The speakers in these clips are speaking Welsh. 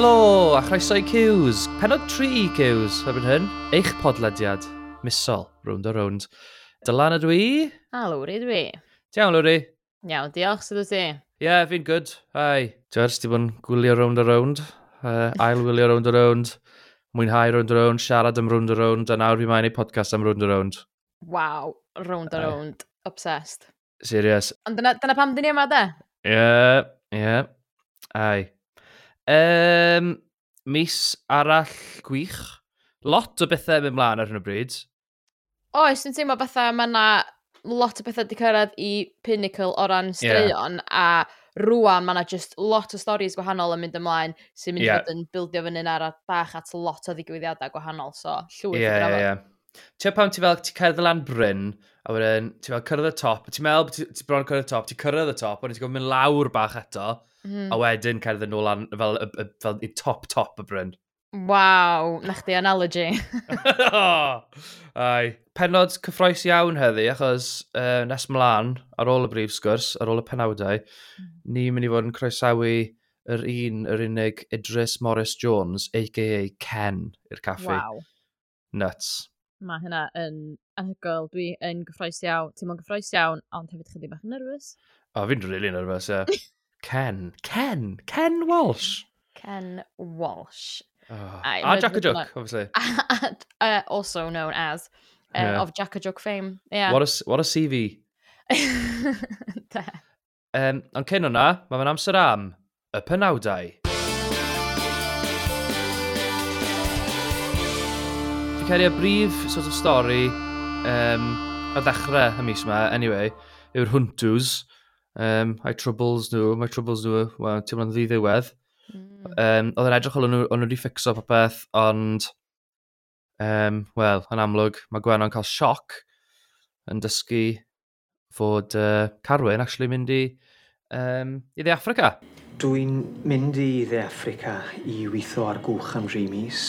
Helo, a chroeso i Cews. Penod 3 i Cews, erbyn hyn. Eich podlediad, misol, rownd o rownd. Dylan ydw i. A Lwri dwi. Tiawn, Lwri. Iawn, diolch sydd ti. Ie, yeah, fi'n good. Hai. Dwi'n di bod yn gwylio rownd o rownd. Uh, ail wylio rownd o rownd. Mwynhau rownd o rownd, siarad am rownd o rownd. A nawr fi mae'n ei podcast am rownd o rownd. Waw, rownd o rownd. Obsessed. Serious. Ond dyna, dyna pam dyn ni yma, de? Ie, yeah, ie. Yeah. Ai. Um, mis arall gwych. Lot o bethau mynd mlaen ar hyn o bryd. Oes, dwi'n teimlo bethau mae yna lot o bethau wedi cyrraedd i pinnacle o ran straeon yeah. a rwan mae yna just lot o storys gwahanol yn mynd ymlaen sy'n mynd yeah. i fod yn bildio fyny ar bach at lot o ddigwyddiadau gwahanol, so llwyth yeah, o yeah, yeah. Ti'n pam ti fel, ti cerdd y lan bryn, a wedyn, ti fel cyrraedd y top, ti'n meddwl, bod ti, ti bron cyrraedd y top, ti cyrraedd y top, a wedyn ti'n gofyn mynd lawr bach eto, Mm. A mm-hmm. wedyn cerdded yn ôl an, fel, fel, fel, i top top y Bryn. Waw, na chdi analogy. Ai, penod cyffroes iawn heddi, achos uh, nes mlaen, ar ôl y brif sgwrs, ar ôl y penawdau, mm. ni'n mynd i fod yn croesawu yr un, yr unig Idris Morris Jones, a.k.a. Ken, i'r caffi. Waw. Nuts. Mae hynna yn anhygoel. Dwi yn gyffroes iawn. Ti'n mwyn gyffroes iawn, ond hefyd chydig bach yn nervous. O, fi'n really nervous, ie. Yeah. Ken. Ken? Ken Walsh? Ken Walsh. Oh. A Jack a Jook, obviously. And, uh, also known as uh, yeah. of Jack a Juck fame. Yeah. What a, what a CV. um, ond cyn hwnna, mae fe'n amser am y penawdau. Fi cael ei brif sort of stori um, a ddechrau y mis yma, anyway, yw'r hwntws um, a'i troubles nhw, mae troubles nhw, wel, ti'n mynd ddi ddiwedd. Mm. Um, oedd yn edrych o'n nhw wedi ffixo popeth, ond, um, wel, yn amlwg, mae Gwennon cael sioc yn dysgu fod uh, Carwyn actually mynd i, um, i dde Africa. Dwi'n mynd i dde Africa i weithio ar gwch am rhi mis,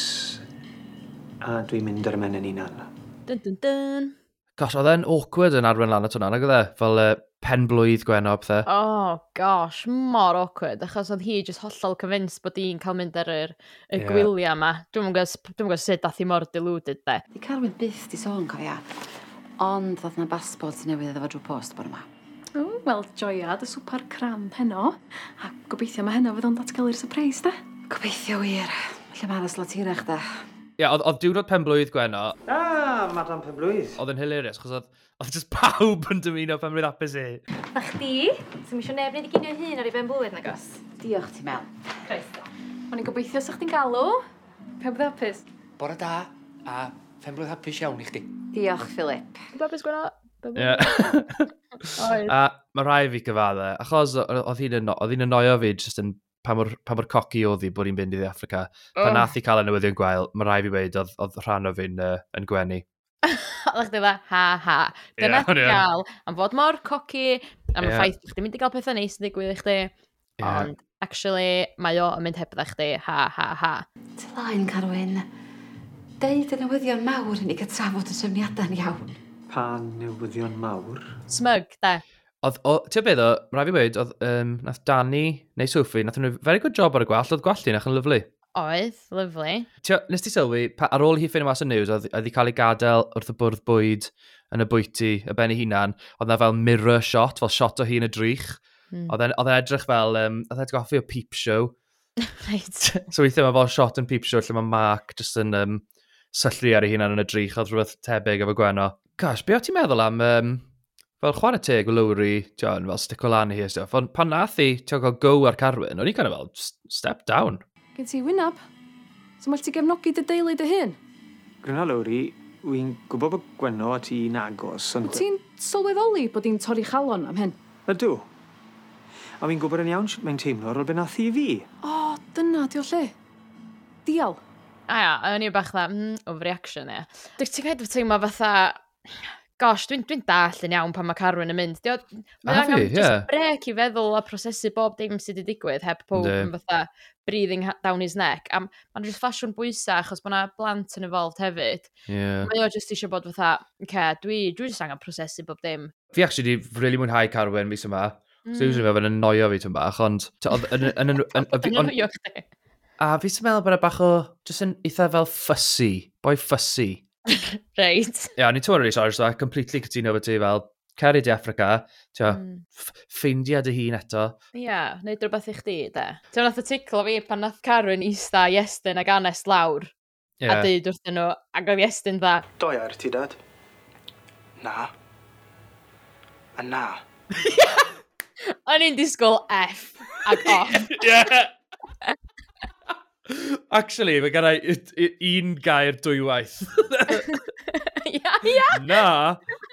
a dwi'n mynd ar y ymen yn unan. Dun, dun, dun. Gosh, oedd e'n awkward yn arwen lan at hwnna, nag oedd e? Fel, uh, pen blwydd Gwen o bethau. Oh, gosh, mor awkward, achos oedd hi jyst hollol convinced bod hi'n cael mynd ar yr, y yeah. gwyliau yma. Dwi'n gwybod sut dath hi mor deluded, de. Di Carwyn byth di sôn, cofia, ond ddodd na basbord newydd efo drwy post bod yma. O, wel, joia, dy swper cram heno, a gobeithio mae heno fydd o'n datgelu'r surprise, da. Gobeithio wir, lle mae'r aslotirach, da. Ie, yeah, oedd diwrnod penblwydd Gweno. Ah, Madam Penblwydd. Oedd yn hilarious, chos oedd, oedd just pawb yn dymuno pen penblwydd apus i. A chdi, sy'n misio neb wneud i ginio hun ar ei ben benblwydd, nagos? Diolch ti, Mel. Croeso. O'n i'n gobeithio sa'ch chdi'n galw. Pe bydd apus? Bore da, a penblwydd hapus iawn i chdi. Diolch, Philip. Bydd hapus, Gweno? Ie. A mae rhai fi gyfadde, achos oedd hi'n yn oedd hi'n annoio fi jyst yn pa mor, pa mor coci oedd hi bod hi'n mynd i Africa. Pa oh. nath i cael y newyddion gwael, mae rai fi wedi oedd, oedd rhan o fi'n uh, yn gwenu. Oeddech chdi dda, ha ha. Dyna yeah, yeah. gael am fod mor coci, am yeah. y ffaith bod chdi'n mynd i gael pethau neis yn digwydd i chdi. Yeah. Ond, actually, mae o yn mynd hebdda chdi, ha ha ha. Tylaen, Carwyn. Deud y newyddion mawr i ni gael trafod y syniadau'n iawn. Pa newyddion mawr? Smug, da. Oedd, ti'n beth o, rhaid fi wedi, oedd, um, nath Dani neu Sophie, nath nhw very good job ar y gwall, oedd gwallt i'n yn lyflu. Oedd, lyflu. Tio, nes ti sylwi, pa, ar ôl hi ffyn mas y news, oedd, oedd hi cael ei gadael wrth y bwrdd bwyd yn y bwyty, y ben ei hunan, oedd na fel mirror shot, fel shot o hi yn y drych. Mm. Oedd e'n edrych fel, um, oedd e'n goffi o peep show. right. So weithio mae fel shot yn peep show, lle mae Mark just yn um, syllu ar ei hunan yn y drych, oedd rhywbeth tebyg efo Gwenno. Gosh, be o ti'n meddwl am um, fel chwarae teg o Lowry, John, fel stick o lan i hi a stuff, ond pan nath i, ti'n cael go ar Carwyn, o'n i'n kind of fel, step down. Gen ti wynab? So mae ti gefnogi dy deulu dy hun? Gryna lowri, wy'n gwybod bod Gwenno a ti'n agos. Ond... Wyt Ti'n sylweddoli bod i'n torri chalon am hyn? Ydw. A wy'n gwybod yn iawn sut mae'n teimlo ar ôl beth nath i fi. O, oh, dyna di o lle. Dial. A ia, o'n i'n bach dda, mm, overreaction e. Dwi'n ti'n gael teimlo fatha, gosh, dwi'n dwi dall yn iawn pan mae Carwyn yn mynd. Dio, Mae'n angen yeah. just brec i feddwl a prosesu bob dim sydd wedi digwydd heb pob yn fatha breathing down his neck. A mae'n rhywbeth ffasiwn bwysa achos mae yna blant yn involved hefyd. Yeah. Mae o just eisiau bod fatha, okay, dwi, dwi just angen prosesu bob dim. Fi actually di really mwynhau Carwyn mis yma. Mm. So usually fe'n annoio fi tyn bach, ond... Yn annoio chdi. A fi sy'n meddwl bod e bach o, jyst yn eitha fel fussy, boi fussy. Reit. Ia, yeah, ni tŵr yn Rhys Orsla, completely cytuno fod ti fel, ceri di Africa, ti'n mm. ffeindio dy hun eto. Ia, yeah, neud rhywbeth i chdi, de. Ti'n nath y ticlo fi pan nath Carwyn eista Iestyn ag Anest lawr. Yeah. A dweud wrthyn nhw, ac oedd Iestyn dda. Doi ar ti, dad? Na. A na. O'n i'n disgwyl F ag off. yeah. Actually, mae gennau un gair dwywaith. Ia, ia! Na,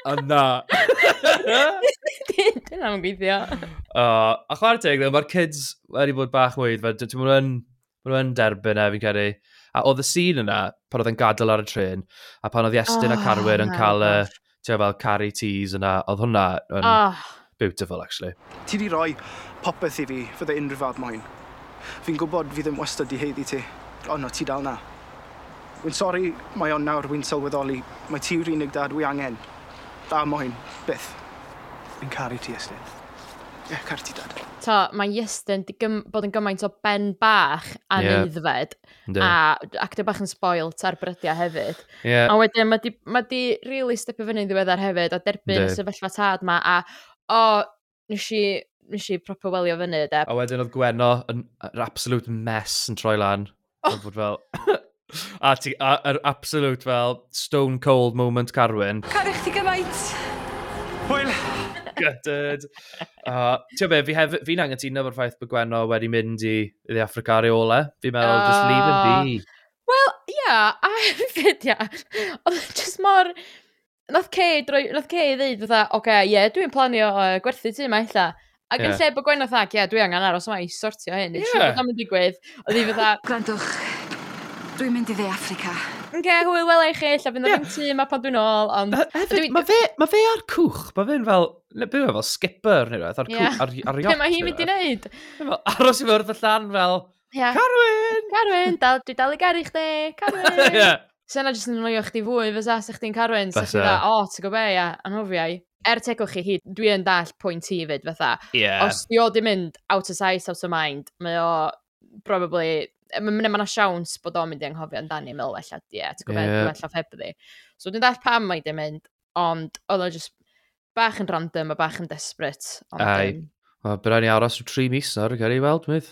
a na. Dyna mae'n gweithio. Uh, a chwarae teg, mae'r kids wedi bod bach weid, dwi'n mwyn yn, derbyn e, fi'n credu. A oedd y sîn yna, pan oedd yn gadael ar y tren, a pan oedd Iestyn oh, a Carwyr yn cael y, ti'n fel, carry teas yna, oedd hwnna yn oh. beautiful, actually. Ti di roi popeth i fi fydde unrhyw fath moyn. Fi'n gwybod fi ddim wastad i heiddi ti, ond no, ti dal na. Wy'n sori mae o'n nawr wy'n sylweddoli, mae ti yw'r unig dad wy angen. Da moyn, byth. Fi'n caru ti, Estyn. Ie, yeah, caru ti, dad. To, mae Iestyn bod yn gymaint o ben bach a yeah. neiddfed. A actio bach yn spoil ar brydiau hefyd. Yeah. A wedyn, mae di, ma di really stepio fyny ddiweddar hefyd a derbyn y sefyllfa tad ma a o, nes i nes i proper welio fyny, de. A wedyn oedd Gwenno yn, yr absolute mess yn troi lan. Oh. Bod fel... a ti, yr absolute fel stone cold moment Carwyn. Carwch ti gymaint! Hwyl! Gutted. Uh, Ti'n be, fi hef, fi'n anghytuno fo'r ffaith bod Gwenno wedi mynd i The Africa Areola. Fi'n meddwl, uh, just leave it ah. be. Wel, ia, yeah, a hefyd, ia. Yeah. Oedd e just mor... Nath Kay, droi, nath Kay ddeud fatha, oce, okay, ie, yeah, dwi'n planio uh, gwerthu ti yma illa. Ac yeah. yn lle bod Gwen oedd ac, ie, dwi angen aros yma i sortio hyn. Yeah. Siw bod am yn digwydd. Oedd hi fatha... Gwrandwch, dwi'n mynd i dde Africa. Nge, hwyl wel eich chi, lla fynd yeah. tŷ yma pan dwi'n ôl, ond... Hefyd, dwi... mae fe, ma fe ar cwch, mae fe'n fel, Byw e fel skipper neu rhywbeth, ar, cwch, ar, ar yacht. Be mae hi'n mynd i wneud? Aros i fwrdd y llan fel, yeah. Carwyn! Carwyn, dal, dwi dal i garu chdi, Carwyn! yeah. So yna jyst yn mwyio chdi fwy, fysa, sa chdi'n Carwyn, sa chdi dda, o, ti'n gwybod ia, anhofiau er tegwch chi hyd, dwi yn dall pwynt ti fyd fatha. Yeah. Os di o di mynd out of sight, out of mind, mae o probably, mae yna ma siawns bod o'n mynd i anghofio amdani, meddwl felly, ie, ti'n gwybod, yeah. felly hebddi. So dwi'n dall pam mae di mynd, ond oedd o'n just bach yn random a bach yn desperate. Ond, Ai, um... bydd rhaid ni aros yw tri mis nawr, gyrru i weld, mydd.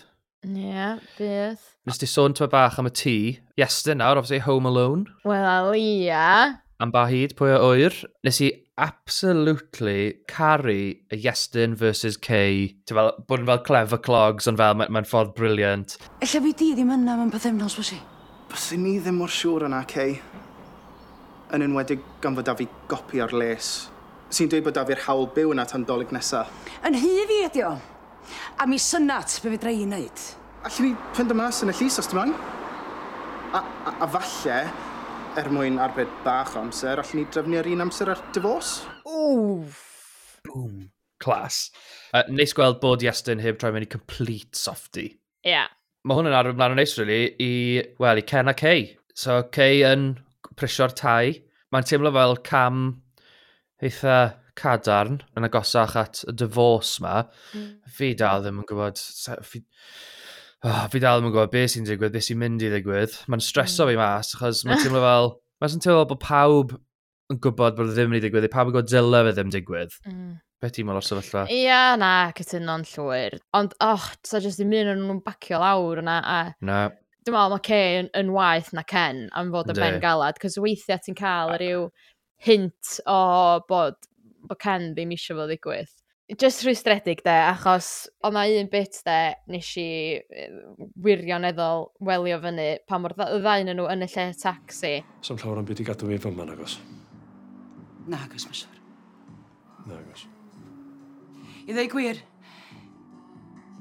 Ie, yeah, bydd. Nes di sôn tyma bach am y tŷ. Yes, dyn nawr, obviously, Home Alone. Wel, ia. Yeah. Am ba hyd, pwy o oer. Nes i absolutely caru y Iestyn versus Kay. Ti'n fel, bod yn fel clever clogs, ond fel mae'n ma, ffordd briliant. Ella fi di ddim yna mewn pethefnos, bys i? Bys i ni ddim mor siŵr yna, Kay. Yn enwedig gan fod da fi gopi ar les. Sy'n dweud bod da fi'r hawl byw yna tan dolyg nesaf. Yn hy fi ydi o. A mi synat be fe drai i wneud. Allwn ni fynd y mas yn y llys os dim ond. A, a, a falle, er mwyn arbed bach o amser, allwn ni drefnu ar un amser ar dyfos. Wff! Boom. Clas. Uh, neis gweld bod Iestyn heb troi mewn i complete softy. Ie. Yeah. Mae hwn yn arfer mlaen o neis, really, i, wel, i Ken a Kay. So, Kay yn prisio'r tai. Mae'n teimlo fel cam eitha cadarn yn agosach at y divorce ma. Mm. Fi dal ddim yn gwybod, fi, oh, fi dal yn gwybod beth sy'n digwydd, beth sy'n mynd i ddigwydd. Mae'n streso hmm. fi mas, achos mae'n teimlo fel, mae'n teimlo bod pawb yn gwybod bod e ddim yn ei digwydd, pawb yn gwybod dyle fe ddim digwydd. Mm. Beth ti'n meddwl o'r sefyllfa? Ia, yeah, na, cytuno'n llwyr. Ond, och, so jyst ddim un o'n nhw'n bacio lawr yna. A... Na. Dwi'n meddwl, mae Kay yn, yn waith na Ken am fod yn ben galad, cos weithiau ti'n cael rhyw hint o bod, bod Ken ddim eisiau fod ddigwydd just rhwystredig de, achos o na un bit de, nes i wirioneddol welio fyny pa mor dda, ddain nhw yn y lle taxi. Sam llawer am byd i gadw fi fyma nagos. Nagos, mae siwr. Nagos. I ddeu gwir,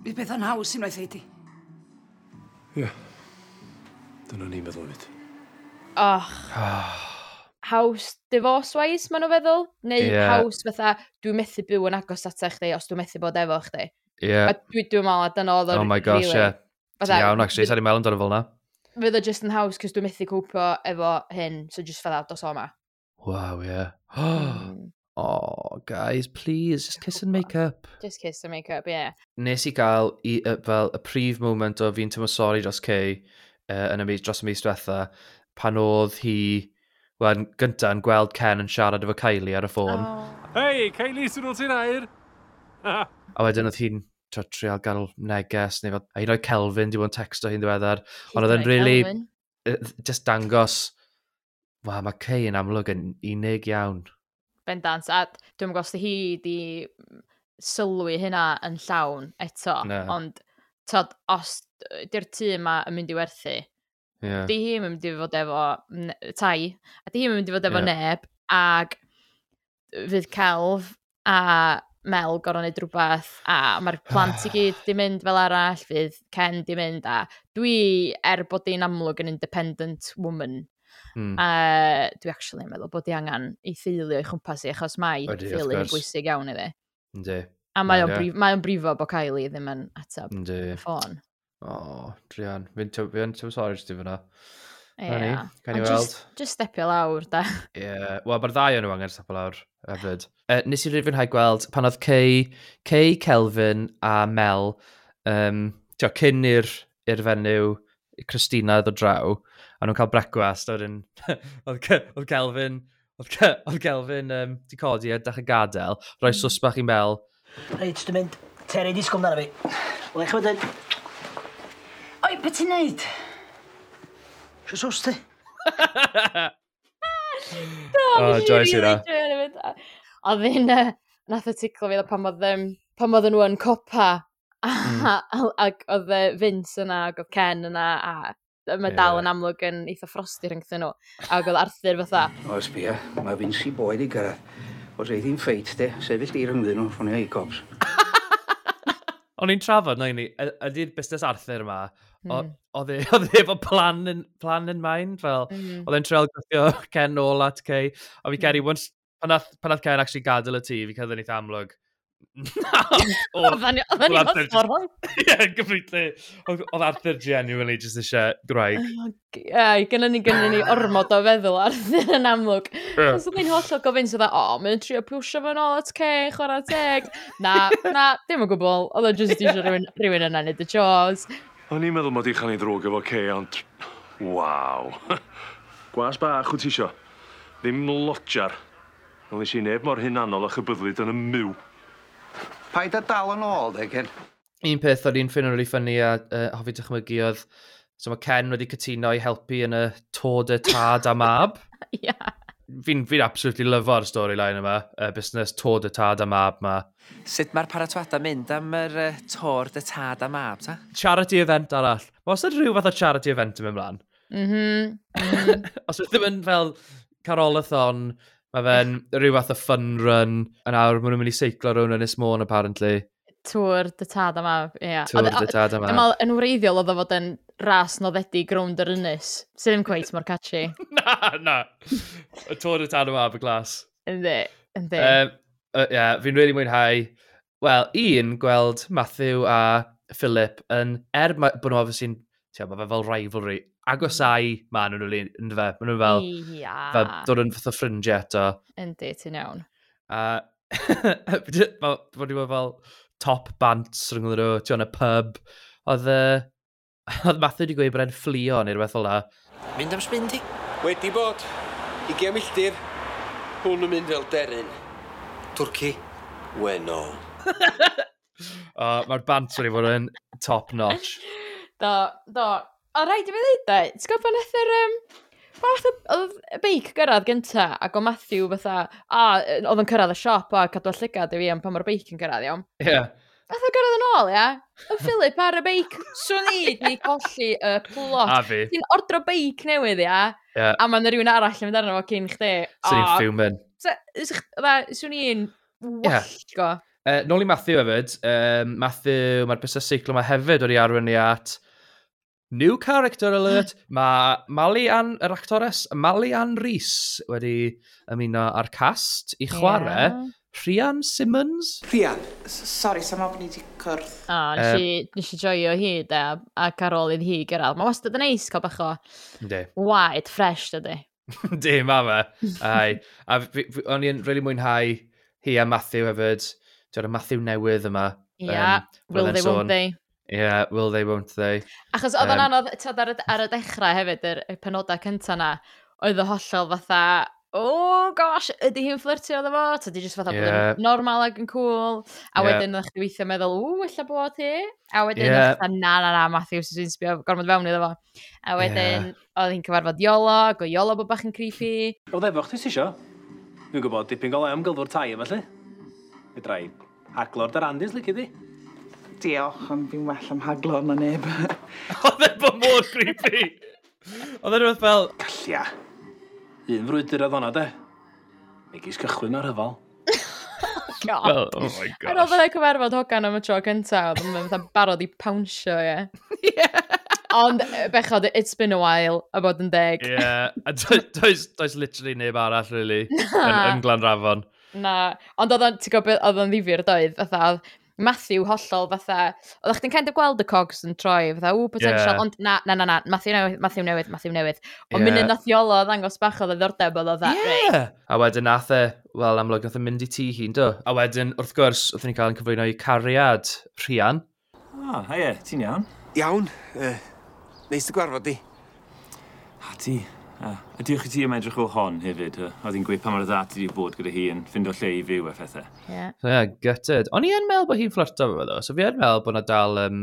bydd beth yn haws unwaith ei di. Ie. Dyna ni'n meddwl fyd. Och. Ah haws divorce-wise, maen nhw'n feddwl, neu yeah. haws fatha, dwi'n methu byw yn agos ata chdi os dwi'n methu bod efo chdi. Yeah. A dwi, dwi'n meddwl, dyna oedd o'r... Oh my gosh, ie. yeah. Fatha, iawn, actually, sa'n i'n meddwl amdano fel na. Fydd o just yn haws, cos dwi'n methu cwpio efo hyn, so just fatha, dos o ma. ie. yeah. Mm. oh, guys, please, just kiss and make up. Just kiss and make up, yeah. Nes i gael i, uh, fel y prif moment o fi'n tymor sori dros Kay uh, yn y mis, dros y mis diwetha, pan oedd hi Wel, gyntaf yn gweld Ken yn siarad efo Kylie ar y ffôn. Oh. Hei, Kylie, sy'n ôl ti'n air? a wedyn oedd hi'n trial gael neges, neu fel, a hi'n oed Kelvin, di bod yn texto hi'n ddiweddar. Ond oedd yn really, just dangos, wa, mae Kay yn amlwg yn unig iawn. Bendant, a dwi'n gwybod os hi di sylwi hynna yn llawn eto, no. ond tod, os di'r tŷ yma yn mynd i werthu, Yeah. Di hi yn mynd i fod efo tai, a di hi yn mynd i fod efo yeah. neb, ac fydd celf a Mel gorau wneud rhywbeth, a mae'r plant i gyd di mynd fel arall, fydd Ken di mynd, a dwi, er bod di'n amlwg yn independent woman, mm. a dwi actually yn meddwl bod di angen ei theulu o'i chwmpas i, achos mae Wedi, theulu yn bwysig iawn iddi. Ynddi. A mae o'n brif, mae brifo bod Kylie ddim yn ateb y ffôn. O, oh, Drian. Fi'n tyw, tyw'n sori jyst i fyna. Ie. Yeah. Can i weld? Just just stepio lawr, da. Ie. Yeah. Wel, mae'r ddau o'n nhw angen stepio lawr hefyd. Uh, nes i rifynhau gweld pan oedd Kay, Kay, Kelvin a Mel, um, tio, cyn i'r i'r fenyw, Christina ddod draw, a nhw'n cael brecwast, oedd, oedd Kelvin, oedd oedd Kelvin um, di codi a dach y gadael, rhoi hmm. swsbach i Mel. Reit, dwi'n mynd, Terry, disgwm na fi. Wel, eich wedyn. Be' ti'n neud? Sio sos ti? Do, O, nes i rili hwnna. A oedd hyn, yy, nath y ticlo fi pan oedd, yym, pan oedd nhw yn copa, a, hmm. a- ac oedd yy, Vince yna, ac oedd Ken yna, a mae dal yn amlwg yn eitha frosti rhwngthyn nhw. Ac oedd Arthur fatha, O, sbia, mae Vinci boed i gyrraedd. Os eith ddim ffeit, de, sefyll di rhyngddyn nhw, ffwnio i cops. O'n i'n trafod, na i ni, y- ydy'r busnes Arthur yma Mm. Oedd e efo plan in, plan in mind, fel, mm. oedd e'n treol gwythio Ken nôl at Kay, a fi Ceri, hmm. once, pan nath Ken actually gadael y tŷ, fi cael yn eitha amlwg. Oedden ni'n osborol. Ie, completely. Oedd Arthur genuinely just eisiau graig. Oh, ie, gynnu ni gynnu ni ormod o feddwl Arthur yn amlwg. Os oedd ni'n hollol gofyn sydd e, o, mae'n trio pwysio fo'n ôl at ce, chwarae teg. Na, na, dim o gwbl. Oedd o just eisiau rhywun, rhywun yna nid y chores. O'n i'n meddwl mod i chan i ddrwg efo ce, ond... Waw. Gwas bach wyt ti isio. Ddim lotjar. Ond nes i neb mor hunanol a chybyddlid yn y myw. Paid a dal yn ôl, de, Ken. Un peth o'n i'n ffyn yn really ffynnu a uh, hoffi dychmygu oedd... So mae Ken wedi cytuno i helpu yn y tod y tad a mab. Ia. yeah fi'n fi absolutely lyfo'r storyline yma, y busnes Tôr y Tad a Mab yma. Sut mae'r paratoadau mynd am yr uh, tor de Tad a Mab, ta? Charity event arall. Os ydy rhyw fath o charity event yn mynd mlaen. Mm mm-hmm, mm-hmm. Os wyth ddim yn fel Carolathon, mae fe'n rhyw fath o fun run, a nawr maen nhw'n mynd i seiclo rhwng yn Ismôn, apparently. Tŵr dy Tad a Mab, ie. Yeah. Tŵr dy Tad a Yma, Yn wreiddiol oedd o fod yn ras noddedig rownd yr ynys, sydd ddim cweith mor catchy. na, na. Y tŵr y tan yma ab y glas. Ynddi, ynddi. Um, uh, yeah, fi'n really mwynhau. Wel, un gweld Matthew a Philip yn, er bod nhw obviously'n, ti'n mae fe fel rivalry, agosau maen nhw'n rili, ynddo fe? Maen nhw'n fel, yeah. fel dod yn fath o ffrindiau eto. Yndi, ti'n iawn. A, bod nhw'n fel top bants rhwng nhw, ti'n y pub, oedd uh, Oedd Matthew wedi gweud bod e'n fflio neu rhywbeth fel la. Mynd am sbyn ti? Wedi bod. I gem milltir. Hwn yn mynd fel deryn. Twrci. Weno. o, mae'r bant wedi bod yn top notch. do, do. O, rhaid i fi ddeud da. Ti'n gwybod pan eithaf... Um, Fath oedd y beic gyrraedd gynta, ac o Matthew fatha, a oedd yn cyrraedd y siop, a cadw llygad i fi am pan mae'r beic yn gyrraedd, iawn. Ie. Yeah. Nath o gyrraedd yn ôl, ia? Y Philip ar y beic. Swn i ni colli y plot. A fi. Ti'n ordro beic newydd, ia? Yeah. A mae'n rhywun arall yn mynd arno fo cyn chdi. Swn i'n ffilmen. Swn i'n wallgo. Uh, nôl i Matthew hefyd, um, Matthew, mae'r busnes seiclo mae hefyd wedi arwen ni at New Character Alert. mae Mali Ann, yr actores, Mali Ann Rhys wedi ymuno â'r cast i chwarae. Yeah. Rhian Simmons? Rhian. Sorry, sam ofn i di cwrdd. O, nes i, nes i joio hi, de, ac ar ôl i'n hi gyrraedd. Mae wastad yn neis cael bach o waed, fresh, dydy. Di, ma fe. Ai. A o'n i'n really mwynhau hi a Matthew hefyd. Dwi'n Matthew newydd yma. Ia, yeah, um, will they, won't they. Ie, yeah, will they, won't they. Achos oedd um, o'n anodd, ar, ar y dechrau hefyd, yr, y penodau cyntaf na, oedd y hollol fatha oh gosh, ydy hi'n fflirtio efo fo? Ta di jyst fatha yeah. bod yn normal ag yn cool? A yeah. wedyn ydych chi weithio meddwl, ww, illa bod hi? A wedyn yeah. ydych na, na, na, Matthew, sy'n sbio gormod fewn iddo fo. A wedyn, yeah. oedd hi'n cyfarfod Iolo, go Iolo bod bach yn creepy. Oedd efo chdi sisio? Dwi'n gwybod dipyn golau am gylfwr tai efallai. Fydrai, haglor dar andys lyci di. Diolch, ond fi'n well am haglor na neb. oedd e bod mor creepy! Oedd e'n rhywbeth fel... Gallia. Un frwydr oedd hwnna, de? Megis cychwyn ar hyfal. God. Well, oh my gosh. Ar ôl fyddai cyfarfod hogan am y tro cyntaf, oedd yn fatha barod i pawnsio, ie. Yeah. Ond, bechod, it's been a while, a bod yn deg. Ie, yeah. a does, does literally neb arall, really, yn, yn Glanrafon. Na, ond oedd o'n, ti'n gwybod, oedd o'n ddifur doedd, fatha, Matthew hollol fatha, oeddech chdi'n kind of gweld y cogs yn troi, fatha, ww, potential, yeah. ond na, na, na, na, Matthew newydd, Matthew newydd, Matthew newydd. Ond yeah. mynd yn nathiolo ddangos bach o ddiddordeb oedd that, yeah. right? A wedyn nath e, wel, amlwg nath e mynd i tŷ hi'n do. A wedyn, wrth gwrs, wrth ni'n cael yn cyflwyno i cariad Rhian. Ah, oh, ti'n iawn? Iawn, uh, neis dy gwarfod di. A ti, Ah, a diolch i ti am edrych o hon hefyd? Uh, oedd hi'n gweud pa mor ddat wedi bod gyda hi yn ffind o lle i fyw a phethau. Yeah. So, yeah, gutted. O'n i yn meddwl bod hi'n fflirto fo ddo, so fi yn meddwl bod na dal, um,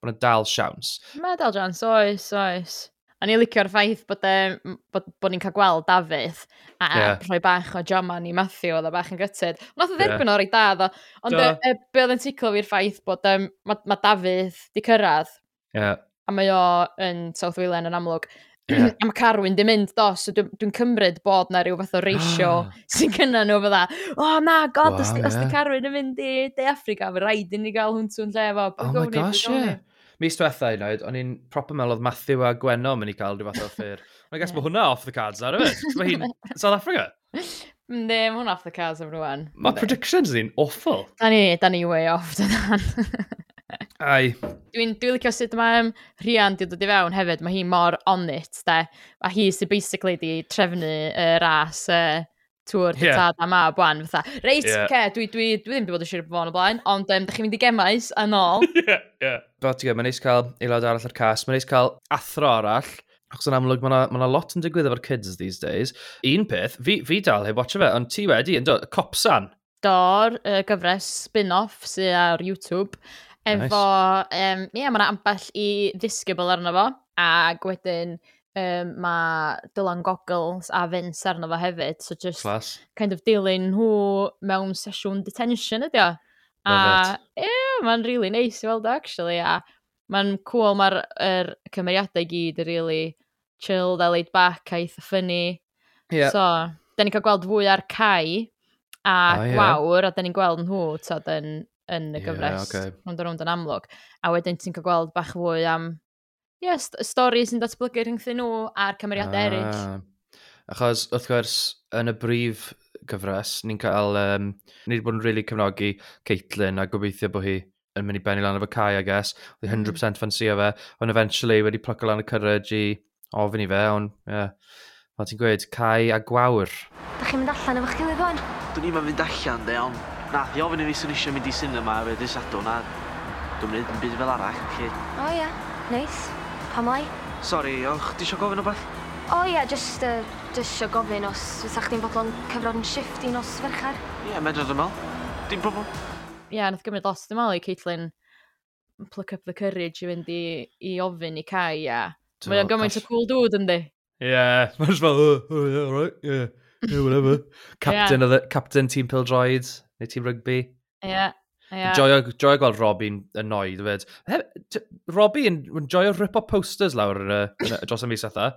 bod na dal siawns. Mae dal siawns, oes, oes. A ni licio'r ffaith bod, e, bod, bod ni'n cael gweld Dafydd a yeah. rhoi bach o Joma ni Matthew oedd o bach yn gytid. Nath o dderbyn yeah. o'r ei da ddo, ond e, e, be oedd yn ticlo fi'r ffaith bod um, mae ma Dafydd di cyrraedd. Yeah. A mae o yn South Whelan yn amlwg yeah. a mae Carwyn di mynd, do, so dwi'n dwi cymryd bod na rhyw fath o reisio ah. sy'n gynna nhw fydda, o oh, na, god, wow, os, yeah. os di Carwyn yn mynd i De Africa, fe rhaid i ni gael hwn tŵn lle efo. Oh my gosh, yeah. Mis diwetha i wneud, o'n i'n proper mel oedd Matthew a Gwenno mynd i cael rhyw fath o ffyr. Ond i gas bod hwnna off the cards ar yfyd. Mae hi'n South Africa. Ne, mae hwnna off the cards am rwan. Mae predictions ni'n awful. Da ni, da ni way off, da Ai. Dwi'n dwi licio sut mae um, Rhian di dod i fewn hefyd, mae hi mor on it, de. A hi sy'n basically di trefnu y uh, ras uh, tŵr yeah. tad a ma bwan. fatha. Reit, yeah. ce, dwi, dwi, dwi ddim wedi bod yn siŵr bod o'n o blaen, ond um, da chi'n mynd i gemais yn ôl. yeah, yeah. But, yeah, mae'n neis cael aelod arall o'r cas, mae'n neis cael athro arall, Achos yn amlwg, mae yna ma, lot yn digwydd efo'r kids these days. Un peth, fi, fi dal heb watcha fe, ond ti wedi, yn dod, Copsan. Dor, uh, gyfres spin-off sy'n ar YouTube, Efo, nice. um, ie, mae yna ambell i ddisgybl arno fo, ac wedyn um, mae Dylan Goggles a Vince arno fo hefyd, so just Class. kind of dilyn nhw mewn sesiwn detention ydi o. A, ie, yeah, mae'n really nice i weld o, actually, a mae'n cool, mae'r er cymeriadau i gyd yn really chilled a laid back a eitha funny. Yeah. So, da ni'n cael gweld fwy ar Cai a oh, yeah. Gwawr, a da ni'n gweld nhw, tod, yn yn y gyfres. Yeah, okay. o dod yn amlwg. A wedyn ti'n cael gweld bach fwy am ie, yeah, stori sy'n datblygu rhyngthyn nhw a'r cymeriadau ah. eraill. Achos, wrth gwrs, yn y brif gyfres, ni'n cael... Um, ni wedi bod yn really cefnogi Caitlin a gobeithio bod hi yn mynd i benni lan efo Kai, I guess. Oedd 100% ffansio mm-hmm. fe, ond eventually wedi plyco lan y courage i ofyn i fe, ond, ie. Yeah. Fel ti'n gweud, Kai a Gwawr. Da chi'n mynd allan efo'ch gilydd o'n? Dwi'n i'n mynd allan, de, ond Nath i ofyn i fi sy'n eisiau mynd i cinema fe dy sadwn a dwi'n mynd yn byd fel arall, felly... O oh, ia, yeah. neis. Nice. Pam lai? Sori, och, di eisiau gofyn o beth? O ia, yeah, just, uh, just eisiau gofyn os fysa chdi'n bodlon cyfro'n shift i nos ferchar. Ie, yeah, medrod yma. Dim problem. Ie, yeah, nath gymryd los dim ol i Caitlin pluck up the courage i fynd i, i ofyn i Cai, ia. Mae o'n gymaint o cool dude, yndi? Ie, yeah, mae'n fel, oh, oh yeah, right, yeah, yeah, whatever. Captain, yeah. of the, Captain Team Pildroids neu tîm rygbi. Ie. Yeah. Yeah. Joio, joio gweld Robin yn noi, dyfyd. Robbie yn joio rip o posters lawr yn y, yn y dros y mis atha.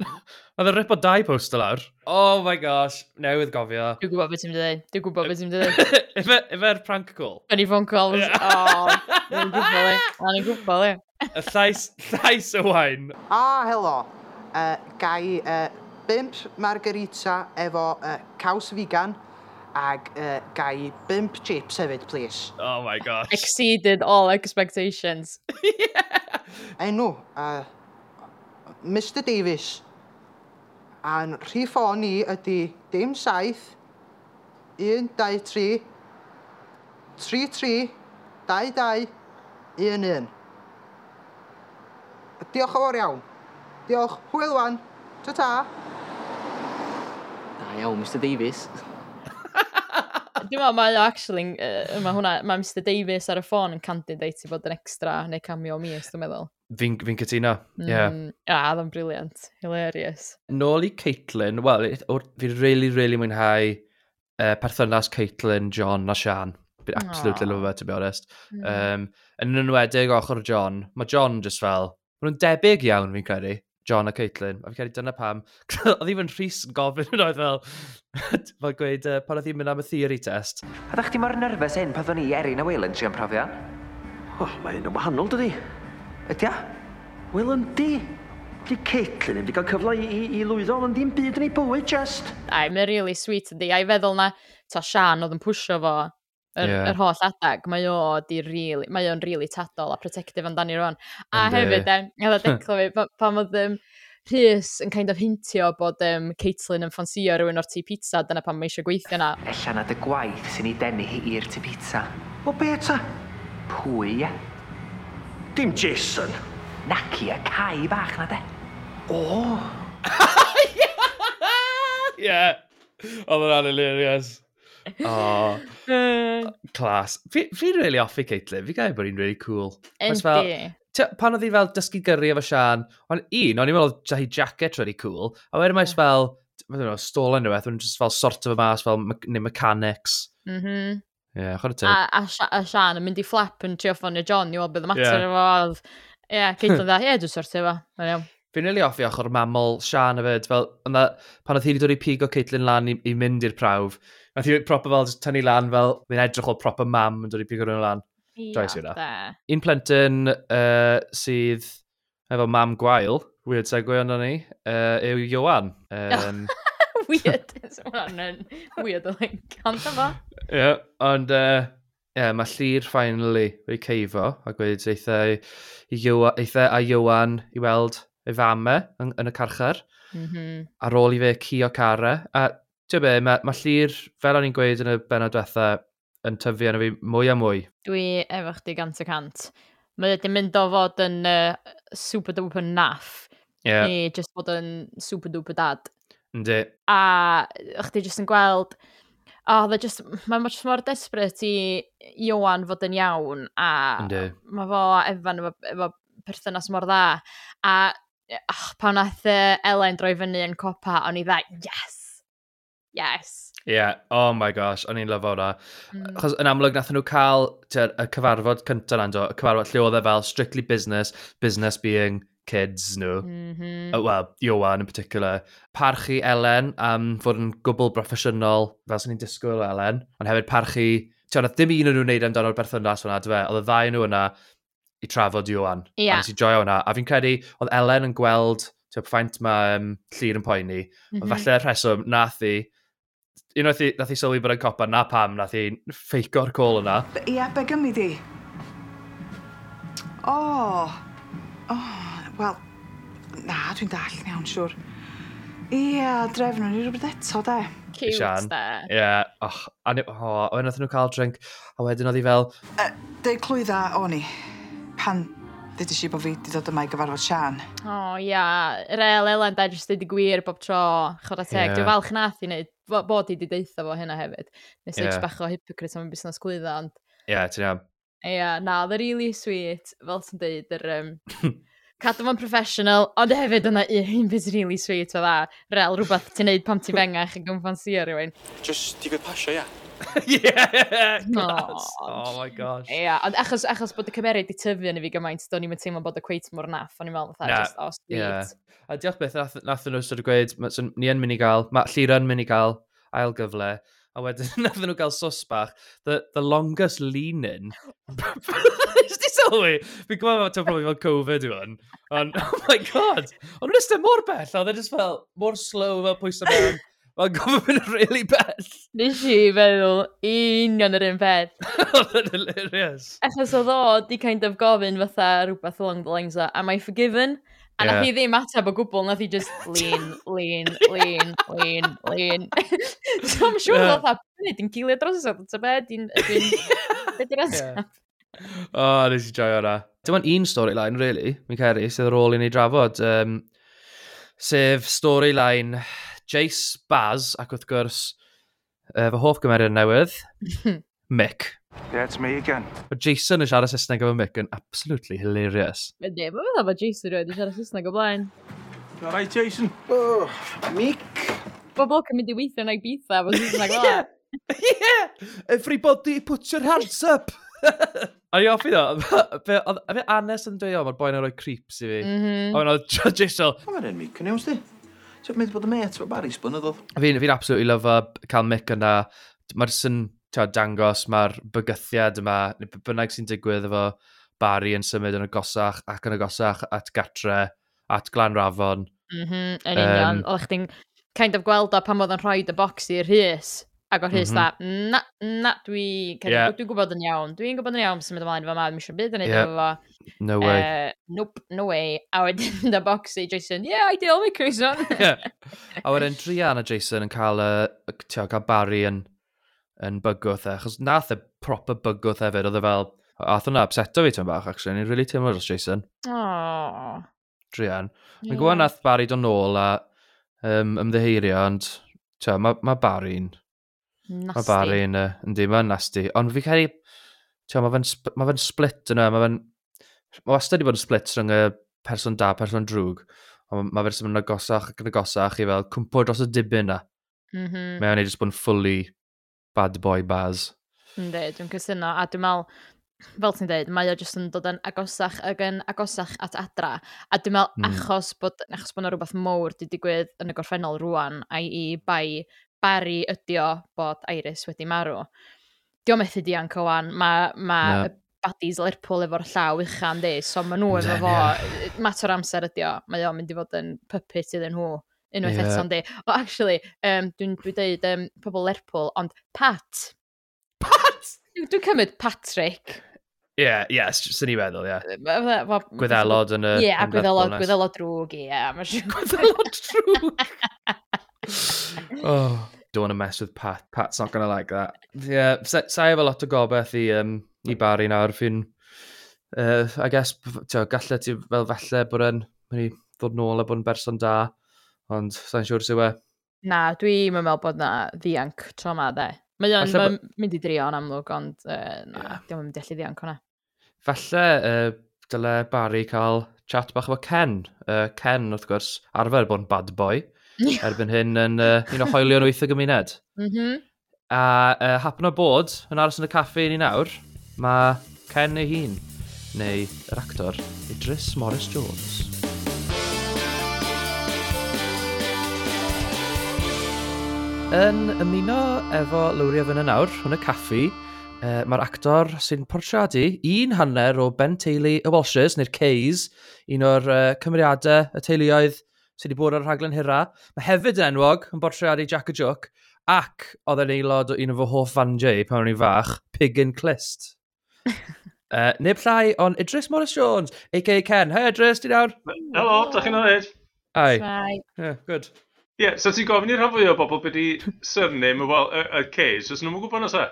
Oedd yn rip o dau poster lawr. Oh my gosh, newydd gofio. Dwi'n gwybod beth ti'n dweud. Dwi'n gwybod beth ti'n dweud. Ife'r prank call. Yn i phone calls. Oh, dwi'n e. gwybod le. Dwi'n gwybod le. Y llais, llais y wain. Ah, helo. Uh, gai uh, bimp margarita efo uh, caws vegan ag uh, gai bimp chips hefyd, please. Oh my gosh. Exceeded all expectations. yeah. I know. Uh, Mr Davies, a'n rhif o ni ydy dim saith, 1, 2, 3, 3, 3, 2, 2, 1, 1. Diolch yn fawr iawn. Diolch. Hwyl wan. Ta-ta. Da iawn, Mr Davies. Dwi'n meddwl, mae o actually, uh, mae hwnna, mae Mr Davies ar y ffôn yn candidate i fod yn extra neu cameo mis, dwi'n meddwl. Fi'n fi cytuno, ie. Yeah. Mm, a, ah, briliant, hilarious. Nôl i Caitlin, wel, fi'n really, really mwynhau uh, perthynas Caitlin, John a Sian. Fi'n absolutely love it, to be honest. Mm. Um, yn enwedig ochr John, mae John just fel, maen nhw'n debyg iawn, fi'n credu. John a Caitlin. A fi'n credu dyna pam. oedd hi fy'n rhys yn gofyn yn oedd fel, fel gweud, uh, pan oedd hi'n mynd am y theory test. A ddech chi mor nerfus hyn pan ddwn i Erin a Waylon tri am profion? Oh, mae hyn yn wahanol, dydi? Ydy a? Waylon di? Di Caitlin yn di cael cyfle i, i, i lwyddo, ond dim byd yn ei bywyd, just. Ai, mae'n really sweet ydi. A'i feddwl na, ta Sian oedd yn pwysio fo yr, yeah. yr holl adag, mae o di really, mae o'n really tadol a protective amdani rwan. A And hefyd, e, eh, a declo fi, pan oedd um, Rhys yn kind of hintio bod um, Caitlin yn ffansio rhywun o'r tŷ pizza, dyna pan mae eisiau gweithio na. Ella nad y gwaith sy'n ei denu hi i'r tŷ pizza. O be ta? Pwy, ie? Dim Jason. Naci y cai bach na de. O! Ie! Oedd yn anilirias. Oh. O, clas. Fi'n really offi Caitlin, fi gael bod hi'n really cool. Yndi. Fel, ti, pan oedd hi fel dysgu gyrru efo Sian, ond un, o'n i'n meddwl hi jacket really cool, a wedyn mae'n mm. fel, mae'n meddwl, stôl yn rhywbeth, mae'n just fel sort of y mas, fel me neu mechanics. Mhm. Mm Ie, yeah, chwrdd teg. A, a, a Sian yn mynd i flap yn trio ffonio John i weld beth y mater yeah. efo oedd. Ie, yeah, Caitlin dda, ie, dwi'n sortio efo. Mae'n iawn. Fi'n rili really offi ochr mamol Sian efo, fel, yna, pan oedd hi wedi dod i pigo Caitlin lan i, i mynd i'r prawf, nath hi proper fel tynnu lan fel, fi'n edrych o proper mam yn dod i pigo rhywun lan. Joes i hwnna. E. Un plentyn uh, sydd efo mam gwael, weird segwe ond ni, uh, yw Johan. Um, weird, hwnna'n weird o link, ond efo. Ie, ond uh, yeah, mae Llyr finally wedi ceifo a gweud eitha, eitha a Iwan i weld ei fama e, yn, yn y carchar, mm -hmm. ar ôl i fe cio cara. E. A ti'n be, mae, mae llir, fel o'n i'n gweud yn y benod diwetha, yn tyfu arno fi mwy a mwy. Dwi efo chdi gant y cant. Mae wedi mynd o fod yn uh, super duper naff, yeah. neu just fod yn super duper dad. Yndi. A chdi jyst yn gweld, oh, they're just, mae'n much more desperate i Iwan fod yn iawn, a Yndi. mae fo efan efo, efo perthynas mor dda. A oh, pa wnaeth Elen droi fyny yn copa, o'n i dda, yes! Yes. Ie, yeah. oh my gosh, o'n i'n lyfo hwnna. Mm. Chos yn amlwg nath nhw cael ter, y cyfarfod cyntaf na'n do, y cyfarfod lle oedd e fel strictly business, business being kids nhw. Mm -hmm. uh, Wel, Iwan in particular. Parchu Elen am fod yn gwbl broffesiynol, fel sy'n ni'n disgwyl Elen, ond hefyd parchu... Ti'n oedd dim un o'n nhw'n neud amdano'r berthynas hwnna, dy fe? Oedd y ddau nhw yna i trafod i Iwan. Ie. Yeah. A nes i joio hwnna. A fi'n credu, oedd Elen yn gweld, ti'n ffaint mae um, llir yn poeni. Mm -hmm. Falle rheswm, nath i, unwaith i, nath i sylwi bod yn copa, na pam, nath i ffeico'r col yna. Ia, yeah, be gymryd i? O, oh. oh. wel, na, dwi'n dall iawn, siwr. Ia, yeah, drefn nhw'n rhywbeth eto, de. Cute, Sian. de. Ie. Yeah. Och, a oh, wedyn nhw cael drink, a wedyn oedd hi fel... Uh, Deu clwydda o'n i pan ddeudais i bod fi wedi dod yma i gyfarfod Sian. O, oh, ia. Yeah. Yr el Elen da jyst wedi gwir bob tro, chod a teg. Yeah. Dwi'n falch nath i wneud, bod i wedi deitha fo hynna hefyd. Nes yeah. bach o hypocrite am y busnes gwyddo, ond... Ie, yeah, ti'n iawn. Ia, yeah, na, the really sweet, fel ti'n deud, yr... Um, cadw fo'n professional, ond hefyd yna un bit really sweet o dda. Rel, rhywbeth ti'n neud pam ti'n fengach yn gymffansio rhywun. Just, di fe pasio, ia. Yeah. yeah! Glass. Oh my gosh. Ia, yeah, ond achos, achos bod y cymeriad di tyfu yn i fi gymaint, do'n i'n teimlo bod y cweit mor naff, o'n i'n meddwl, fatha, just, oh, sweet. Yeah. A diolch beth, nath, nath nhw sort of gweud, ni yn mynd i gael, mae llir yn mynd i gael ail gyfle, a wedyn nath nhw gael sos bach, the, the longest lean-in. Ysdi sylwi? Fi'n gwybod bod ti'n probably fel Covid yw hwn. Ond, oh my god! Ond nhw'n ystod mor bell, oedd e just fel, mor slow fel pwysau mewn. Mae'n gofyn mynd yn really bell. Nes i feddwl union yr un peth. Oedd yn hilarious. Achos oedd o di kind of gofyn fatha rhywbeth along the lines o, am I forgiven? A yeah. nath i ddim ateb o gwbl, nath i just lean, lean, lean, lean, lean. so I'm sure yeah. oedd o'n yn gilio dros o, ti'n be, di'n... Be di'r ateb? O, nes i joio hwnna. ond un storyline, really, mi'n ceri, sydd ar ôl i ni drafod. Um, sef storyline Jace, Baz, ac wrth gwrs, uh, fy hoff gymeriad newydd, Mick. Yeah, it's me again. Mae Jason yn siarad Saesneg efo Mick yn absolutely hilarious. Ydy, mae'n meddwl bod Jason rwy'n siarad Saesneg o blaen. All right, Jason. Oh, Mick. Bobl yn mynd i weithio yn Ibiza efo Saesneg o blaen. Yeah! Everybody put your hands up! A i offi ddo, a fe Anes yn dweud, o, mae'r boi'n rhoi creeps i fi. Mm -hmm. A mae'n oedd Jason... Mae'n enw Mick yn iawn, Ti'n mynd bod y met efo Barry Sbynyddodd? Fi'n fi absolutely lyfo uh, cael Mick yna. Mae'r sy'n dangos, mae'r bygythiad yma, neu bynnag sy'n digwydd efo Barry yn symud yn agosach ac yn agosach at gatre, at Glanrafon. Mhm, mm yn union. Um, Oeddech chdi'n kind of gweld o pan oedd yn rhoi dy bocs i'r rhys Ac oedd Rhys mhm. dda, na, na, dwi, yeah. dwi'n gwybod yn iawn, dwi'n gwybod yn iawn sy'n mynd ymlaen fo ma, ddim eisiau byd yn ei yeah. fo. No way. Uh, nope, no way. A wedyn da box i Jason, yeah, ideal deal with Jason. A wedyn Drian a Jason yn cael, uh, tio, cael Barry yn, yn bygwth e, achos nath e proper bygwth hefyd, oedd e fel, ath hwnna upseto fi tyn bach, actually, ni'n really teimlo dros Jason. Aww. Drian. Mae'n yeah. gwybod nath Barry dod nôl a um, ymddeheirio, ond, tio, mae ma Barry'n Nasty. Mae Barry yn, uh, yndi, mae'n nasty. Ond fi cael ei... Tio, Mae fe'n sp ma split yna, mae fe'n... Mae wastad wedi bod yn split rhwng y person da, person drwg. Ond mae fe'n symud yn agosach ac yn agosach i fel cwmpo dros y dibyn na. Mm -hmm. Mae o'n ei jyst bod yn fully bad boy baz. Yndi, dwi'n cysyno. A dwi'n meddwl, fel ti'n dweud, mae o jyst yn dod yn agosach ac yn agosach at adra. A dwi'n meddwl, mm. achos bod, achos bod yna rhywbeth mowr wedi digwydd yn y gorffennol rwan, a i bai Barry ydi o bod Iris wedi marw. Dio methu dianc o wan, mae ma no. y badis Lerpwl efo'r llaw uchan di, so maen nhw efo fo, mater amser ydi o, mae o'n mynd i fod yn puppet iddyn nhw unwaith yeah. eto'n di. O, actually, um, dwi'n dwi dweud um, pobl Lerpwl, ond Pat. Pat? Dwi'n cymryd Patrick. Ie, yeah, ie, yeah, sy'n i feddwl, ie. Yeah. Gwyddelod yn y... Ie, yeah, gwyddelod, gwyddelod drwg, ie. Gwyddelod drwg! oh, don't want to mess with Pat. Pat's not going to like that. Yeah, sa efo lot o gobeith i, um, i Barry nawr. Fi'n, uh, I guess, tio, gallai ti fel falle bod yn mynd i ddod nôl a bod yn berson da, ond sa'n siŵr sy'n we. Na, dwi'n meddwl bod na ddianc tro ma, de. Mae o'n ma mynd i drio yn amlwg, ond uh, na, yeah. diolch yn allu ddianc hwnna. Falle uh, dyle Barry cael chat bach efo Ken. Uh, Ken, wrth gwrs, arfer bod yn bad boy erbyn hyn yn uh, un o hoelion wyth y gymuned. Mm -hmm. A uh, hapen o bod, yn aros yn y caffi ni nawr, mae Ken ei hun, neu yr actor Idris Morris Jones. Yn ymuno efo lywrio fyna nawr, hwn y caffi, Uh, Mae'r actor sy'n portreadu un hanner o Ben Teulu y Walshes, neu'r Cays, un o'r uh, cymeriadau y teuluoedd sydd wedi bod ar y rhaglen hira. Mae hefyd yn enwog yn bortreadu Jack a Jook, ac oedd e'n aelod o un o fy hoff fanjau pan o'n i'n fach, Pig and Clist. uh, neb llai, ond Idris Morris Jones, a.k.a. Ken. Hei Idris, di nawr? Helo, da chi'n oed? Ai. Yeah, good. Ie, yeah, so ti'n gofyn i'r rhan fwy o bobl beth i surname y y Cage, os nhw'n gwybod nos e?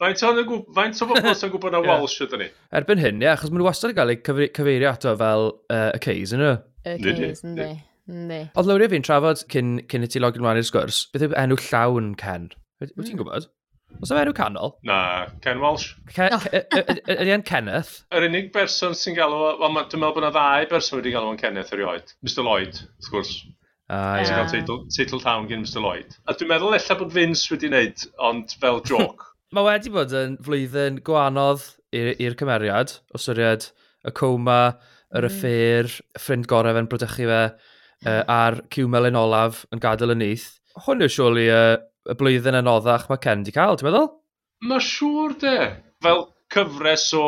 Faint o'n faint o bobl sy'n gwybod na Welsh ydyn ni? Erbyn hyn, ie, achos maen nhw wastad yn cael eu cyfeirio ato fel uh, y Case, yn nhw? y case, yndi. Yndi. Oedd lawr fi'n trafod cyn, cyn i ti login mlaen i'r sgwrs, beth yw enw llawn Ken? Wyt mm. ti'n hmm. gwybod? Os yw enw canol? Na, Ken Walsh. Oh. Ydy e'n Kenneth? Yr unig berson sy'n galw, wel, dwi'n meddwl bod yna ddau berson wedi galw yn Kenneth erioed. Mr Lloyd, wrth gwrs. Ah, yeah. Ti'n cael teitl llawn gen Mr Lloyd. A dwi'n meddwl ella bod Vince wedi wneud, ond fel joc. Mae wedi bod yn flwyddyn gwaanodd i'r cymeriad, o syried y coma, yr affair, mm. ffrind gorau fe'n brodychu fe, uh, a'r cyw melyn olaf yn gadael y eith. Hwn yw siwli uh, y blwyddyn yn oddach mae Ken di cael, ti'n meddwl? Mae siŵr de. Fel cyfres o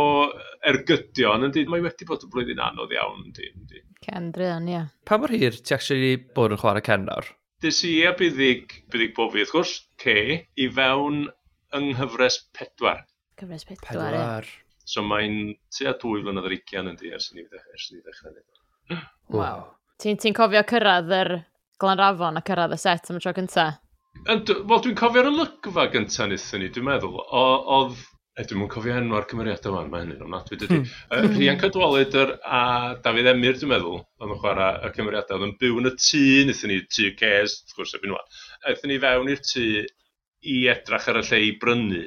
ergydion, yndi, mae wedi bod yn blwyddyn anodd iawn, yndi. yndi. Ken drian, ie. Pa mor hir ti actually bod yn chwarae Ken nawr? Dys i a byddig, byddig bob fi, wrth gwrs, C, i fewn yng nghyfres pedwar. Cyfres pedwar, ie. So mae'n tua dwy flynedd ar 20 yn di ers i ni ddechrau ni. Waw. Ti'n ti cofio cyrraedd yr glanrafon a cyrraedd y set am y tro gyntaf? Wel, dwi'n cofio'r olygfa gyntaf wnaethon ni, dwi'n meddwl. Oedd, e, dwi'n mwyn cofio enw ar cymeriadau fan, mae hynny'n ofnadwy dydy. Mm. Uh, hmm. Rhian Cadwaladr a Dafydd Emyr, dwi'n meddwl, oedd yn chwarae y cymeriadau. Oedd yn byw yn y tŷ, wnaethon ni tŷ Cez, wrth gwrs, ebyn nhw. Wnaethon ni fewn i'r tŷ i edrach ar y lle i brynu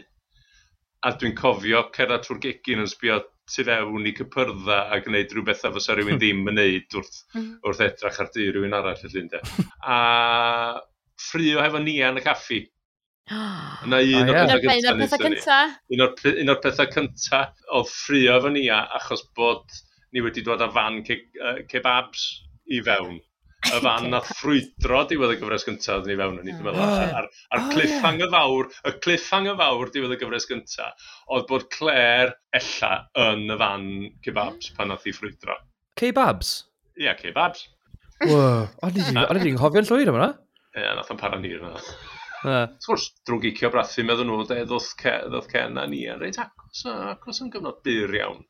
a dwi'n cofio cerdded trwy'r gegin yn sbio tu fewn i cypyrdda a gwneud rhywbeth a fysa rhywun ddim yn neud wrth, mhm. wrth edrach ar dŷ rhywun arall y llun de. A ffrio hefo nia yn y caffi. Yna un o'r pethau cyntaf. Un o'r pethau cyntaf oedd ffrio efo nia achos bod ni wedi dod â fan ke, uh, kebabs i fewn y fan na ffrwydro diwedd y gyfres gyntaf oedd ni fewn yn ni, dwi'n meddwl. A'r, ar cliffhanger fawr, y cliffhanger fawr diwedd y gyfres gyntaf, oedd bod Claire ella yn y fan kebabs pan oedd hi ffrwydro. Kebabs? Ie, yeah, kebabs. Wow, o'n i'n nghofio'n llwyr yma? Ie, yeah, nath o'n para nir yna. Wrth gwrs, drwy gicio brathu, meddwl nhw, de, ddodd Ken a ni yn reit acos, acos yn gyfnod byr iawn.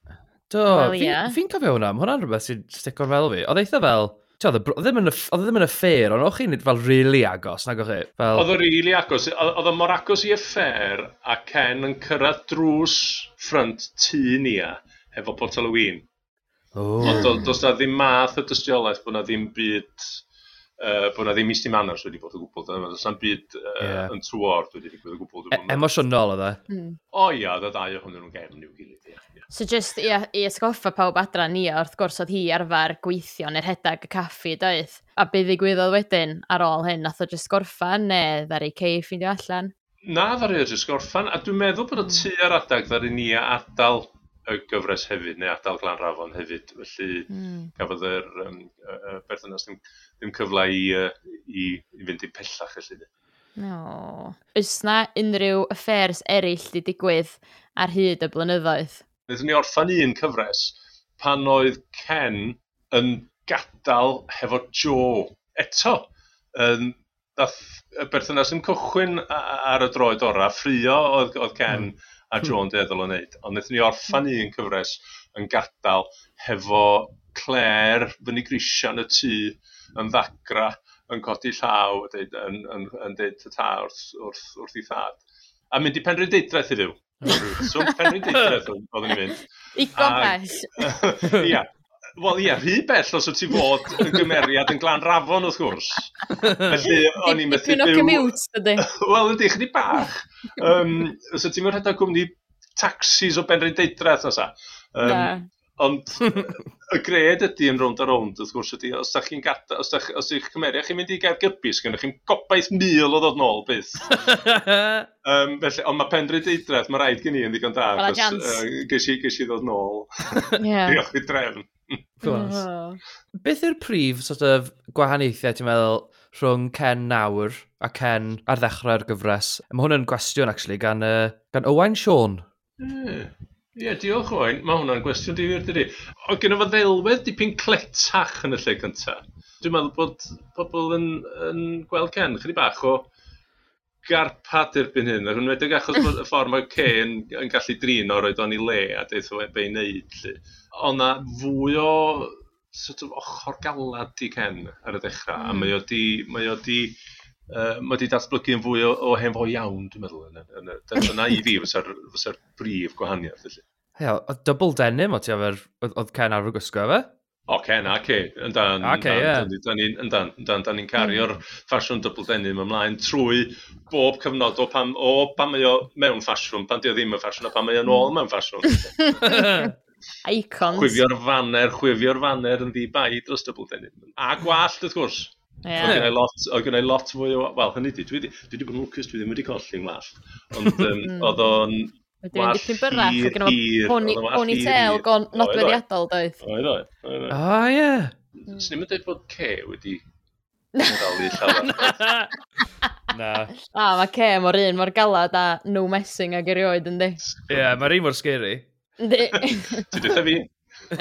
Do, well, yeah. fi cofio hwnna, mae hwnna'n rhywbeth sy'n sticio'n fel fi. Oedd eitha fel, Oedd ddim yn y ffair, ond o'ch chi'n fel really agos, nag o'ch chi? Fel... Oedd o really agos. Oedd o mor agos i y ffair a Ken yn cyrraedd drws ffrant tŷ ni a efo pot Halloween. Oh. Ond does na ddim math y dystiolaeth bod na ddim byd uh, bod na ddim isti manners wedi bod o gwbl. Does na'n byd uh, yeah. yn twor wedi digwydd o gwbl. E emosiynol oedd e? Mm. O ia, oedd y ddau ohonyn nhw'n gefn i'w gilydd. Yeah, yeah. So just i, i esgoffa pawb adra ni, wrth gwrs oedd hi arfer gweithio neu rhedeg y caffi doedd. A be ddigwyddodd wedyn ar ôl hyn, nath o just gorffan neu ddari cei ffindio allan? Na, ddari o just gorffan, a dwi'n meddwl bod y hmm. tu ar adag ddari ni a adael y gyfres hefyd, neu adael Glanrafon hefyd. Felly mm. gafodd yr um, uh, berthynas ddim, ddim cyfle i, uh, i, i fynd i pellach felly. No. Ys na unrhyw affairs eraill di digwydd ar hyd y blynyddoedd? Nethon ni orffan un cyfres pan oedd Ken yn gadael hefo Joe eto. Um, dath y berthynas yn cychwyn ar y droed ora, ffrio oedd, oedd Ken mm a hmm. Joan deddol o wneud. Ond wnaethon ni orffan hmm. un cyfres yn gadael hefo Claire fyny grisiau yn y tŷ yn ddagra yn codi llaw a deud, yn, yn, yn deud tyta wrth, wrth, wrth i thad. A mynd i penrhyndeudraeth i fyw. Hmm. so penrhyndeudraeth oedden ni'n mynd. I gofes. Ia, Wel ie, rhy bell os wyt ti fod yn gymeriad yn glan rafon wrth gwrs. Felly, o'n i'n methu byw... commute, ydy. Wel, ydy, chdi bach. Um, os wyt ti'n mynd rhedeg gwmni taxis o Benryn Deidraeth nesa. Um, Ond y gred ydy yn rownd a rownd, wrth gwrs, ydy, os da chi'n gada, os da chi, os chi'ch cymeriad, chi'n mynd i gael gyrbys, gynnwch chi'n gobaith mil o ddod nôl, byth. um, felly, ond mae Penrhyd deidraeth, mae rhaid gen i yn ddigon da, achos uh, geis, i, geis i ddod nôl. Yeah. Diolch i drefn. Clas. Oh. Beth yw'r prif sort of, gwahaniaethau, ti'n meddwl, rhwng Ken nawr a Ken ar ddechrau'r gyfres? Mae hwn yn gwestiwn, actually, gan, uh, gan Owain Sean. Ie, yeah, diolch Owain. Mae hwnna'n gwestiwn difyr, dydy. O, gen efo ddelwedd dipyn cletach yn y lle cyntaf. Dwi'n meddwl bod pobl yn, yn gweld Ken chydig bach o garpad erbyn hyn, yn wedig achos bod y ffordd mae Kay yn, yn gallu drin o roed o'n i le a deith o ebe i wneud. Ond na fwy o sort of ochr galad i Ken ar y dechrau, mm. a hmm. mae o di, mae o di, uh, mae di datblygu yn fwy o, o hen fo iawn, dwi'n meddwl. Yn, yn, yn, yna i fi fysa'r fysa brif gwahaniaeth. Felly. Heo, oedd double denim o ti efo'r, oedd Ken ar y gwisgo efo? O, Ken, ac e, yndan, yndan, yndan, da ni'n cario'r ffasiwn double denim ymlaen trwy bob cyfnod o pan, o pan mae o mewn ffasiwn, pan di o ddim yn ffasiwn, a pan mae o'n ôl mewn ffasiwn. Icons. Chwifio'r faner, chwifio'r faner yn ddi bai dros double denim. A gwallt, wrth gwrs. Yeah. Oedd gennau lot, oedd gennau lot fwy o... Wel, hynny di, dwi wedi bod yn lwcus, dwi ddim wedi colli'n wallt. Ond um, oedd o'n Wedyn yn dipyn byrach, oedd yn efo ponytail gon nodweddiadol, doedd. Oedd, oedd. O, ie. Mm. Swn i'n dweud bod ce wedi dalu llawer. Na. A, mae ce mor un mor galad a no messing ag erioed, yndi. Ie, yeah, mae'r un mor scary. Yndi. Ti dweud fi?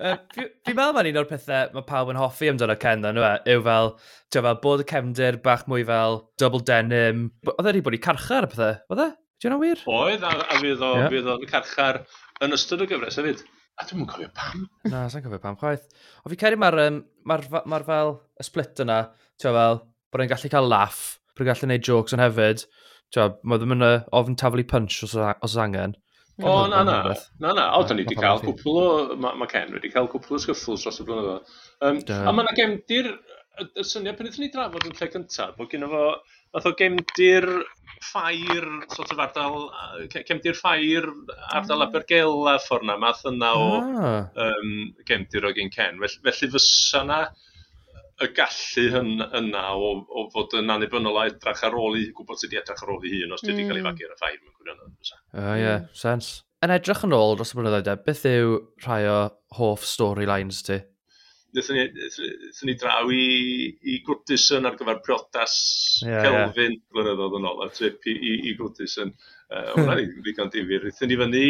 Fi'n meddwl mae'n un o'r pethau mae pawb yn hoffi amdano Ken dda nhw e, yw fel, ti'n fel bod y cefndir bach mwy fel double denim. Oedd e wedi bod i carchar y pethau, oedd e? Dwi'n hwnna wir? Oedd, a, a fydd o'n yeah. fydd o'n carchar yn ystod y gyfres hefyd. A dwi'n cofio pam. Na, sa'n cofio pam chwaith. O fi ceri mae'r um, ma, ma fel y split yna, ti'n fel, bod e'n gallu cael laff, bod e'n gallu gwneud jokes yn hefyd. Ti'n mae ddim yn ofn taflu punch os, os angen. O, na, na, na, na, o, da ni wedi cael cwpl o, mae ma Ken wedi cael cwpl o sgyffls dros y blynyddoedd. Um, a mae yna gemdir, y syniad pan ydyn ni drafod yn lle cyntaf, bod gen fo, fath o gemdir ffair, sort of ardal, cemdi'r ffair, ardal mm. Abergel a ffordd na, math yna o ah. um, cefndir o gen Ken. Felly, felly fysa na y gallu hyn, yna o, o fod yn annibynnol a edrych ar ôl i, gwybod sydd wedi edrych ar ôl i hun os wedi mm. cael ei mm. fagu ar y ffair mewn gwirionedd. O uh, ie, yeah. sens. Yn edrych yn ôl dros y blynyddoedd, beth yw rhai o hoff storylines ti? Nethon ni, nethon ni draw i, i Gwrdison ar gyfer priodas yeah, Kelvin yeah. blynyddoedd yn ôl, a trip i, i, i Gwrdison. Uh, Hwna ni ddigon difyr. Ethon ni fyny,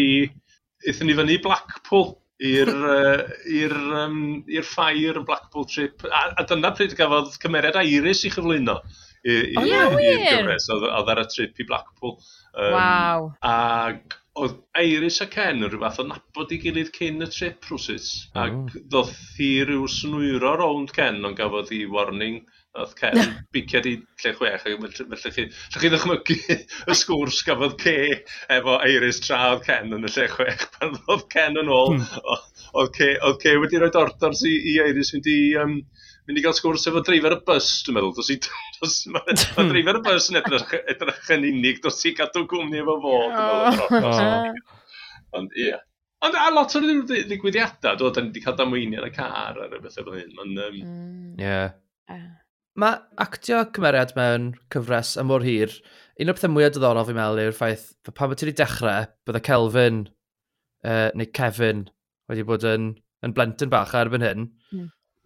ethon ni fyny Blackpool i'r uh, i'r um, i'r ffair yn Blackpool trip a, a dyna pryd gafodd cymeriad Iris i chyflwyno i, i, oh, yeah, i'r gyfres oedd ar y trip i Blackpool um, wow. ac oedd Iris a Ken yn rhyw fath o nabod i gilydd cyn y trip rwsys. Oh. Ac ddoth hi rhyw snwyro rownd Ken, ond gafodd hi warning. Oedd Ken biciad i lle chwech, ac felly chi, lle chi ddychmygu y sgwrs gafodd ce efo Iris tra oedd Ken yn y lle chwech. Pan ddodd Ken yn ôl, hmm. oedd ce, oedd ce wedi rhoi orders i, i Iris fynd i um, mynd i gael sgwrs efo dreifer y bus, dwi'n meddwl. Dos i, dos, mae ma dreifer y bus yn edrych, edrych yn unig, dos i gadw gwmni efo fo, dwi'n meddwl. Ond, ie. Ond a lot o'r ddigwyddiadau, dwi'n da ni wedi cael damweiniad y car ar y bethau fel hyn. Ond, um... mm. Mae actio cymeriad mewn cyfres y mor hir, un o'r pethau mwyaf diddorol fi'n meddwl yw'r ffaith, fe pan bod ti wedi dechrau, bydde Kelvin uh, neu Kevin wedi bod yn, yn blentyn bach ar erbyn hyn,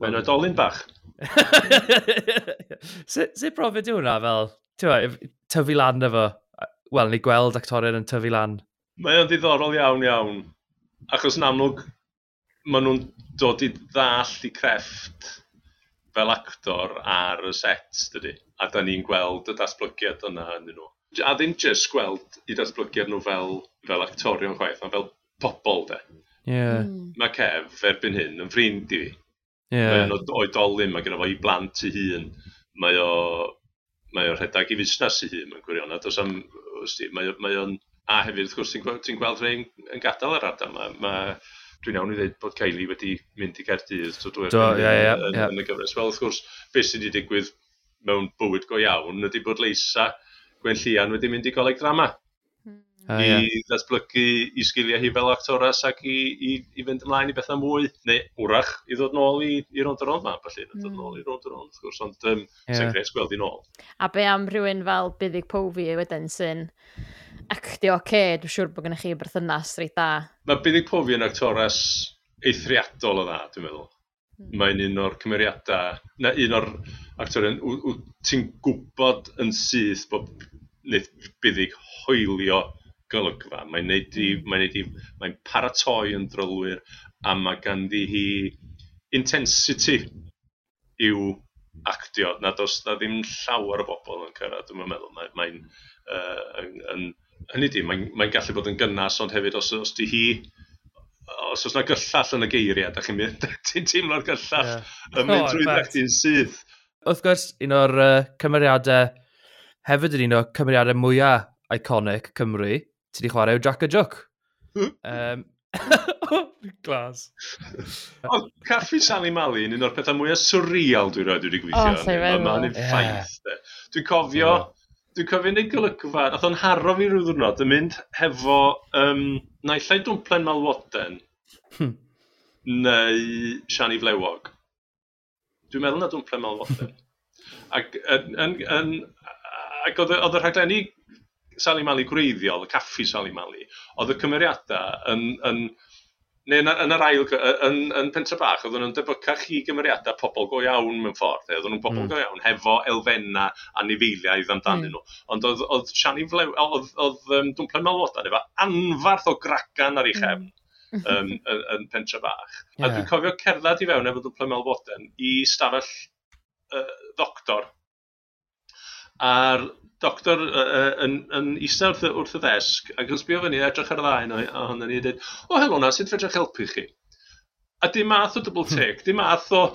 Mae'n oedolyn bach. Sut se, brofiad yw hwnna fel, ti'n tyfu lan efo? Wel, ni gweld actorion yn tyfu lan. Mae o'n ddiddorol iawn iawn, achos yn amlwg maen nhw'n dod i ddall i crefft fel actor ar y set, dydy. A da ni'n gweld y datblygiad yna yn nhw. A ddim jyst gweld i datblygiad nhw fel, fel actorion chwaith, ond fel pobl, de. Yeah. Mm. Mae Kev erbyn hyn yn ffrind i fi Yeah. o'n oedolyn, mae gennym fo i blant i hun. Mae o, mae o rhedag i fusnes i hun, mae'n gwirion. A does am, wsti, mae, mae o'n, a hefyd, wrth gwrs, ti'n gweld, ti gweld rhain yn gadael yr ardal. Mae, mae, dwi'n iawn i ddweud bod Kylie wedi mynd i Caerdydd so dwi'n Do, yeah, yeah, yn, yeah. yn y gyfres. Wel, wrth gwrs, beth sydd wedi digwydd mewn bywyd go iawn ydy bod Leisa Gwen Llian wedi mynd i goleg drama ah, i yeah. ddatblygu i sgiliau hi fel actores ac i, i, i fynd ymlaen i bethau mwy, neu wrach i ddod nôl i, i rond yr ond ma, felly, mm. ddod hmm. nôl i rond yr ond, wrth gwrs, ond um, yeah. sy'n gres gweld i nôl. A be am rhywun fel Buddig Pofi wedyn sy'n actio oce, okay, dwi'n siŵr bod gennych chi berthynas reit da. Mae Buddig Pofi yn actores eithriadol o dda, dwi'n meddwl. Mm. Mae'n un o'r cymeriadau, na un o'r actorion, ti'n gwybod yn syth bod bydd hoelio golygfa. Mae'n neud i, hmm. mae'n neud i, mae'n paratoi yn drylwyr a mae ganddi hi intensity i'w actio. Na does na ddim llawer o bobl yn cyrraedd, dwi'n meddwl. Mae'n, mae uh, yn, yn, hynny di, mae'n mae gallu bod yn gynnas, ond hefyd os, os di hi os oes yna gyllall yn y geiriau, da chi'n mynd, ti'n teimlo'r gyllall yeah. yn mynd trwy ddech chi'n syth. Wrth gwrs, un o'r uh, cymeriadau, hefyd yn un o'r cymeriadau mwyaf iconic Cymru, ti di chwarae o Jack a Juck. um, hmm? Glas. o, caffi Sally Mali yn un o'r pethau mwyaf surreal dwi'n rhaid wedi gweithio. Oh, Mae'n ma yeah. ffaith. Dwi'n cofio, dwi'n cofio yn y golygfa, nath o'n haro fi rhyw ddwrnod yn mynd hefo um, naillai dwmplen malwoden hmm. neu Siani Flewog. Dwi'n meddwl na dwmplen malwoden. ac, yn, yn, yn, ac oedd, oedd y rhaglenni Sally Mali gwreiddiol, y caffi Sally Mali, oedd y cymeriadau yn, yn, neu yn, yn yr ail, yn, yn pentre bach, oedden nhw'n debycach i gymeriadau pobl go iawn mewn ffordd. Oedden nhw'n pobl mm. go iawn, hefo elfenna a nifeiliaidd amdanyn mm. nhw. Ond oedd, oedd Siani Flew, oedd, oedd um, Dwmplen Malwodan efo anfarth o gragan ar ei hmm. chefn. Mm um, yn, yn pentre bach. Yeah. A dwi'n cofio cerdded i fewn efo dwpla melfoden i stafell uh, ddoctor. A'r doctor uh, yn, yn eistedd wrth, wrth y ddesg ac yn sbio fyny edrych ar ddau nhw ohono ni a dweud, o helo na, sut fedrach helpu chi? A dim math o double take, dim math o,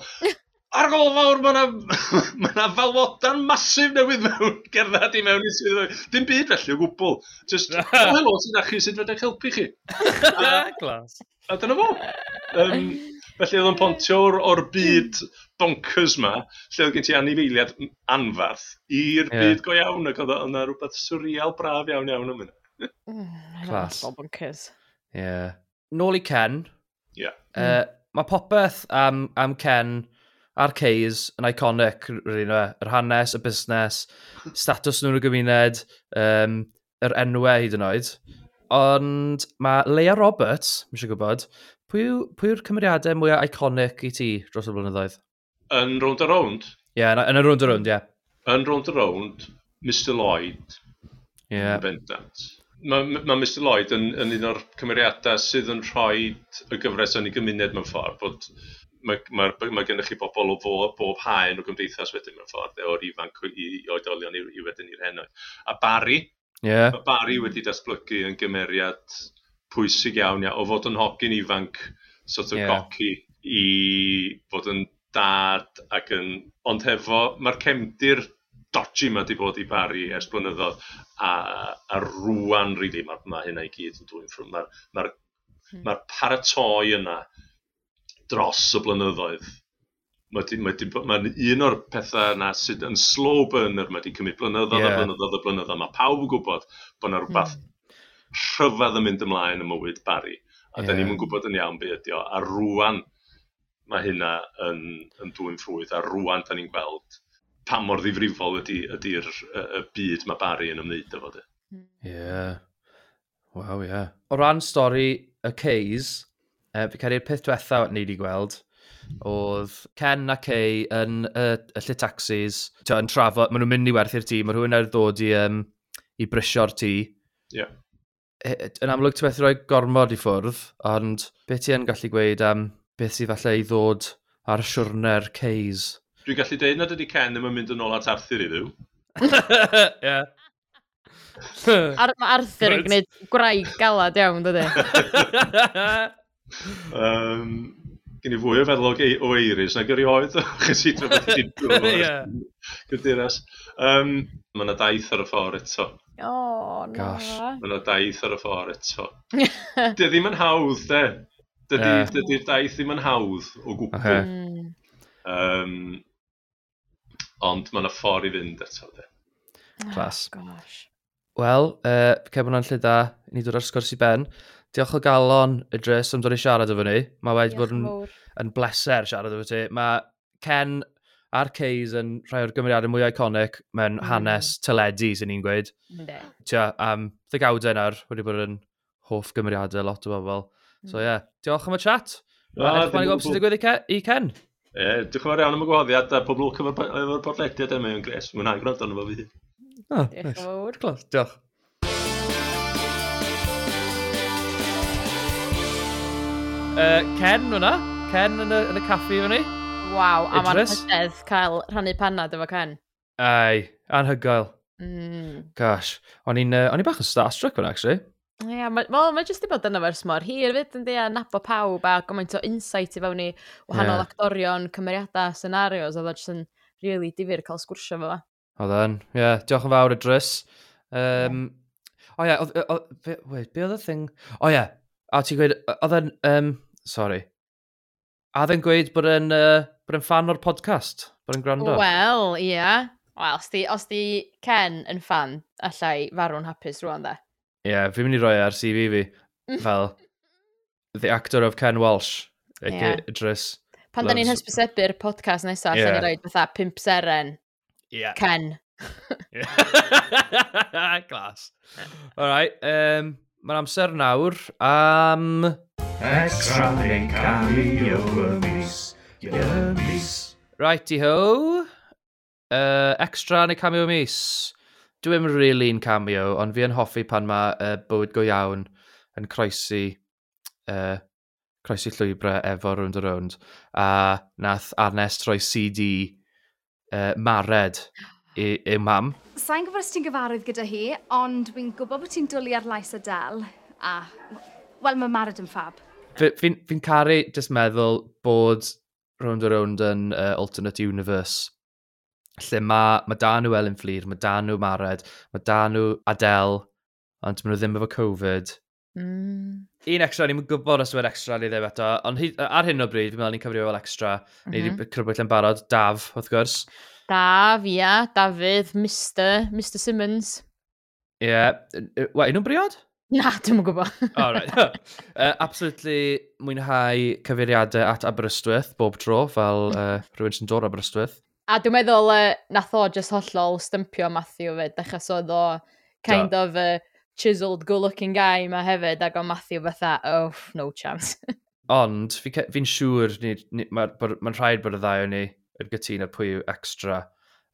ar gol fawr mae yna ma na falwodan masif newydd mewn gerdded i mewn i sydd. Dim byd felly o gwbl. Just, o helo, sut ydych chi, sut fedrach helpu chi? A, Glas. A dyna fo. Um, Felly oedd o'n pontio o'r, or byd bonkers ma, lle oedd gen ti anifeiliad anfarth, i'r yeah. byd go iawn, ac oedd yna rhywbeth surreal braf iawn iawn am hynna. Clas. bonkers. Ie. Yeah. Nôl i Ken. Ie. Yeah. Uh, mae popeth am, am Ken a'r Cays yn iconic, rydyn nhw, yr hanes, y busnes, status nhw'n y gymuned, um, yr enwau hyd yn oed. Ond mae Leia Roberts, mi eisiau gwybod, Pwy yw'r cymeriadau mwyaf iconic i ti dros y blynyddoedd? Yn round a round? Ie, yeah, yn y round a round, ie. Yeah. Yn round a round, Mr Lloyd. Ie. Yeah. Bendant. Mae ma Mr Lloyd yn, yn un o'r cymeriadau sydd yn rhoi y gyfres yn ei gymuned mewn ffordd. Bod mae, mae, mae gennych chi bobl o bob, bob haen o gymdeithas wedyn mewn ffordd, o'r ifanc i, i oedolion i, i wedyn i'r henoed. A Barry, yeah. mae Barry wedi datblygu yn gymeriad pwysig iawn, ia, o fod yn hogyn ifanc, sort of yeah. goci, i fod yn dad ac yn... Ond hefo, mae'r cefndir dodgy yma wedi bod i bari ers blynyddoedd a, a rwan, really, mae ma hynna i gyd yn dwy'n ffrwm. Mae'r ma r, hmm. ma paratoi yna dros y blynyddoedd mae di, mae di, mae un o'r pethau yna sydd yn slow burner, mae wedi cymryd blynyddoedd yeah. a blynyddoedd a blynyddoedd. Mae pawb yn gwybod bod yna rhywbeth mm rhyfedd yn mynd ymlaen ym mywyd Barry. A yeah. da ni'n gwybod yn iawn beth ydi o. A rwan mae hynna yn, yn dwy'n ffrwydd. A rwan da ni'n gweld pa mor ddifrifol ydy'r ydy, ydy y byd mae Barry yn ymwneud efo di. Ie. Yeah. Waw, ie. Yeah. O ran stori y Cays, e, fi cael ei peth diwetha ni wedi gweld, oedd Ken a Kay yn y, y lle taxis, yn trafod, maen nhw'n mynd i werthu'r tŷ, mae rhywun ar ddod i, um, i brysio'r tŷ. Yeah yn amlwg ti'n methu rhoi gormod i ffwrdd, ond beth ti yn gallu gweud am beth sydd falle i ddod ar siwrne'r Cays? Dwi'n gallu deud nad ydy Ken ddim yn mynd yn ôl at Arthur i ddiw. Ie. Ar, mae Arthur yn gwneud gwraig galad iawn, dydy. um, gen i fwy o feddwl o eiris nag erioed, achos i drwy'n beth i'n dŵr. Ie. Gwydderas. Um, mae yna daith ar y ffordd eto. O, na. Gosh. Mae yna daith ar y ffordd eto. Dy ddim yn hawdd, de. Dydy'r yeah. dy daith ddim yn hawdd o gwbl. Okay. Um, hmm. ond mae yna ffordd i fynd eto, de. Ah, Clas. Gosh. Wel, uh, cef hwnna'n lle da, ni dod ar sgwrs i ben. Diolch o galon Idris, am dod i siarad efo ni. Mae wedi bod yn, yn bleser siarad efo ti. Mae Ken a'r Cays yn rhai o'r gymeriadau mwy iconic mewn mm. hanes teledu, sy'n ni'n gweud. Mm. Tia, um, ddegawdau nawr wedi bod yn hoff gymeriadau lot o bobl. So mm. ie, yeah. diolch am y chat. Wel, Edrych mae'n gwybod sy'n digwydd i Ken. E, diolch yn fawr iawn am y gwahoddiad a pob lwc efo'r podlediad yma yn gres. Mwyn hau gwrando arno fo fi. yn fawr. Clos, diolch. Uh, Ken hwnna, Ken yn y, yn y caffi hwnnw. Waw, a mae'n hysedd cael rhannu panad efo Ken. Ai, anhygoel. Mm. Gosh, o'n i'n uh, bach yn starstruck fan, actually. Ie, yeah, mae well, ma jyst i bod yna fers mor hir fyd yn dea nabo pawb a gymaint o insight i fewn i wahanol yeah. actorion, cymeriadau, scenarios, oedd o jyst yn really difyr cael sgwrsio fo. Oedd yn, ie, yeah, diolch yn fawr y drys. Um, O ie, wait, be oedd y thing? O ie, a ti'n gweud, oedd yn, um, sorry, a oedd yn gweud bod yn, uh, bod yn fan o'r podcast, bod yn gwrando. Wel, ie. Yeah. Wel, os di, os di Ken yn fan, allai farw'n hapus rwan dde. Ie, yeah, fi'n mynd i roi e ar CV fi, fel the actor of Ken Walsh, yeah. Idris. Pan da ni'n hysbysebu'r podcast nesaf, yeah. lle ni roi fatha pimp seren yeah. Ken. Glas. Alright, um, mae'n amser nawr am... Um... Extra Link Cameo y mis. Your mis. Righty ho. Uh, extra neu cameo mis? Dwi'n really cameo, ond fi yn hoffi pan mae uh, bywyd go iawn yn croesi uh, croesi llwybrau efo round a round. A nath Arnes troi CD uh, mared i, i mam. Sa'n gwybod os ti'n gyfarwydd gyda hi, ond dwi'n gwybod bod ti'n dwlu ar lais Adele. A, wel, mae mared yn ffab. Fi'n fi, fi caru just meddwl bod round a round yn uh, Alternate Universe lle mae ma dan nhw Elin Fflir, mae dan nhw Mared, mae dan nhw Adele, ond maen nhw ddim efo Covid. Mm. Un extra, ni'n gwybod os yw'r extra ni ddim eto, ond ar hyn o bryd, fi'n meddwl ni'n cyfrio fel extra. Mm -hmm. Ni mhm. wedi crybwyll yn barod, Daf, wrth gwrs. Daf, ia, yeah, Dafydd, Mr, Mr Simmons. Ie, yeah. wa, un o'n briod? Na, dwi'n yn gwybod. Alright. uh, absolutely mwynhau cyfeiriadau at Aberystwyth bob tro, fel uh, rhywun sy'n dod Aberystwyth. A dwi'n meddwl uh, nath o jyst hollol stympio Matthew fyd, achos oedd o kind da. of a chiseled, good-looking guy ma hefyd, ac o Matthew fatha, oh, no chance. Ond, fi'n fi siŵr, mae'n ma rhaid bod y ddau o ni yn gytun ar pwy yw extra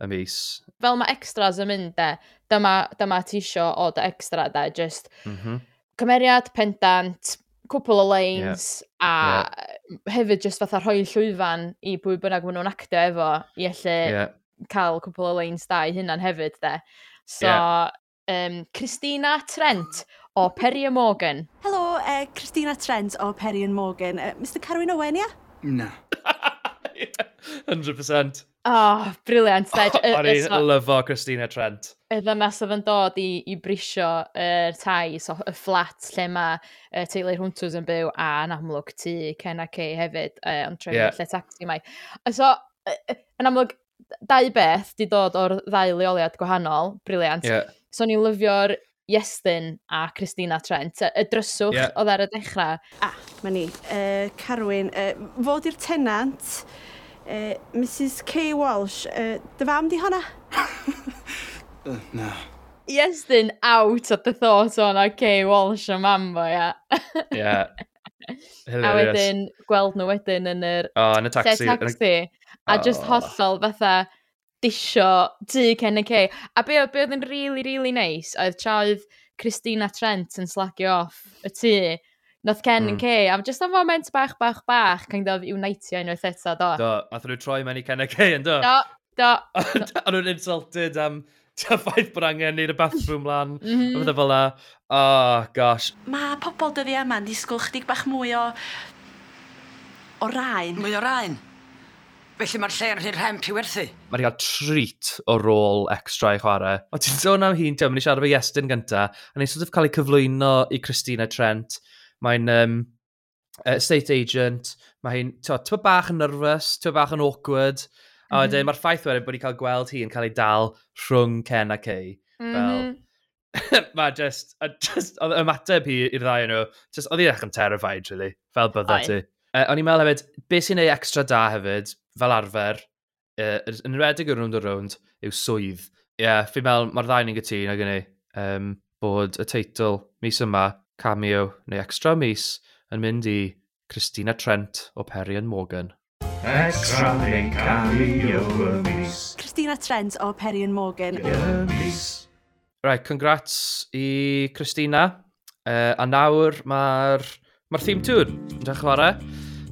y mis. Fel mae extras yn mynd de, dyma, dyma ti isio o dy extra de, just mm -hmm. cymeriad, pendant, cwpl o lanes, yeah. a yeah. hefyd just fatha rhoi llwyfan i bwy bynnag maen nhw'n actio efo, i allu yeah. cael cwpl o lanes da i hynna'n hefyd de. So, yeah. um, Christina Trent o Perry and Morgan. Helo, uh, Christina Trent o Perry and Morgan. E, uh, Mr Carwyn Owen, ia? Yeah? Na. No. 100%. Oh, briliant. O'n i'n lyfo Christina Trent. Y ddynas oedd yn dod i, i brisio yr uh, tai, so y fflat lle mae uh, teulu hwntws yn byw a yn amlwg tu Ken a Kay hefyd, uh, ond trefnu yeah. lle taxi mai. So, uh, yn amlwg, dau beth di dod o'r ddau leoliad gwahanol, briliant. Yeah. So, ni'n lyfio'r Iestyn a Christina Trent, y dryswch yeah. oedd ar y dechrau. Ah, mae ni. Uh, Carwyn, uh, fod i'r tenant, Uh, Mrs K Walsh, uh, dy fam di honna? uh, na. Iestyn out at the thought o'n a K Walsh o mam fo, ia. Ia. A wedyn, gweld nhw wedyn yn yr... O, oh, yn y taxi. taxi. A just hollol fatha disio tu Ken y K. A be, be oedd yn really, really nice, oedd tra oedd Christina Trent yn slagio off y tu, Noth Ken mm. mm. Kay, a just am foment bach, bach, bach, kind of unitio unwaith eto, do. Do, athyn nhw troi mewn i Ken a Kay, ynddo? Do, do. a nhw'n insulted am ta ffaith bod angen i'r bathroom lan, mm a mhm. fydda fel la. Oh, gosh. Mae pobl dyddi yma'n disgwyl chdig bach mwy o... o rain. Mwy o rain? Felly mae'r lle yn rhy'r hemp i werthu. Mae'n cael treat o rôl extra i chwarae. O ti'n sôn am hi'n teimlo, ni'n siarad efo Iestyn gynta, a ni'n sort of cael ei cyflwyno i Christina Trent. Mae'n um, estate agent, mae hi'n, ti'n bach yn nervous, ti'n bach yn awkward, mm -hmm. a mm-hmm. wedyn mae'r ffaith wedyn bod ni'n cael gweld hi yn cael ei dal rhwng Ken a Kay. Mm -hmm. Mae just, just, oedd ymateb hi i'r ddau nhw, just, oedd hi'n eich yn terrified, really, fel bydda ti. Uh, o'n i'n meddwl hefyd, beth sy'n ei extra da hefyd, fel arfer, uh, yn redig o'r round o round, yw swydd. Ie, yeah, fi'n meddwl, mae'r ddau ni'n gytun ag i ni, um, bod y teitl mis yma cameo neu extra mis yn mynd i Christina Trent o Perian Morgan. Extra neu cameo y mis. Christina Trent o Perian Morgan. Y mis. Right, congrats i Christina. Uh, a nawr mae'r ma theme tune yn dechrau chwarae.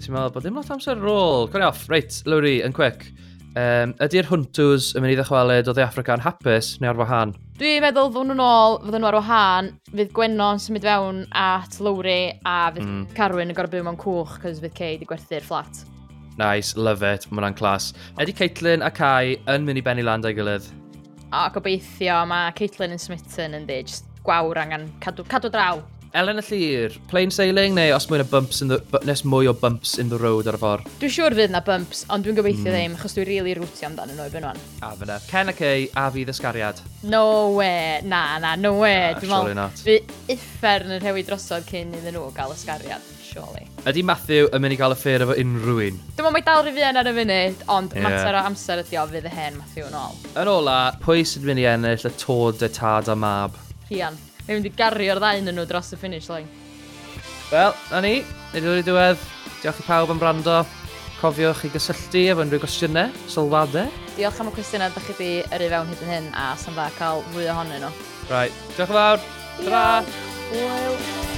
Ti'n meddwl bod dim lot amser ar ôl. Off. Reit, Lowry, yn quick. Um, ydy'r hwntws yn mynd i ddechwelyd o dde Africa yn hapus neu ar wahân? Dwi'n meddwl fod nhw'n ôl, fod nhw ar wahân, fydd Gwennon symud fewn at Lowry a fydd mm. Carwyn yn gorau byw mewn cwch cos fydd Kay wedi gwerthu'r fflat. Nice, love it, mae hwnna'n clas. Ydy Caitlin a Kai yn mynd i benni land a'i gilydd? O, gobeithio, mae Caitlin yn smitten yn dweud, just gwawr angen cadw, cadw draw. Elen y Llyr, plain sailing neu os mwyn bumps in the, nes mwy o bumps in the road ar y ffordd? Dwi'n siŵr fydd na bumps, ond dwi'n gobeithio mm. ddim, achos dwi'n rili really rwtio amdano nhw erbyn nhw'n. A fyna. E. Ken ac ei, a fi ddysgariad. No way, na, na, no way. Nah, surely not. Fi uffern yn rhewi drosodd cyn iddyn nhw gael ysgariad, surely. Ydy Matthew yn mynd i gael y ffeir efo unrhyw un? Dwi'n meddwl mae dal rhyfian ar y funud, ond yeah. mater o amser ydi o fydd y hen Matthew yn ôl. Yn ola, pwy sydd mynd i ennill y tod y tad a mab? Rhian. Mae'n mynd i gario'r ddau yn nhw dros y finish line. Wel, na ni. Nid yw'r diwedd. Diolch i pawb am brando. Cofiwch i gysylltu efo unrhyw gwestiynau, sylwadau. Diolch am y cwestiynau ydych chi wedi yrru fewn hyd yn hyn a sy'n dda cael fwy ohonyn nhw. Rai. Diolch yn fawr. Diolch. Hwyl.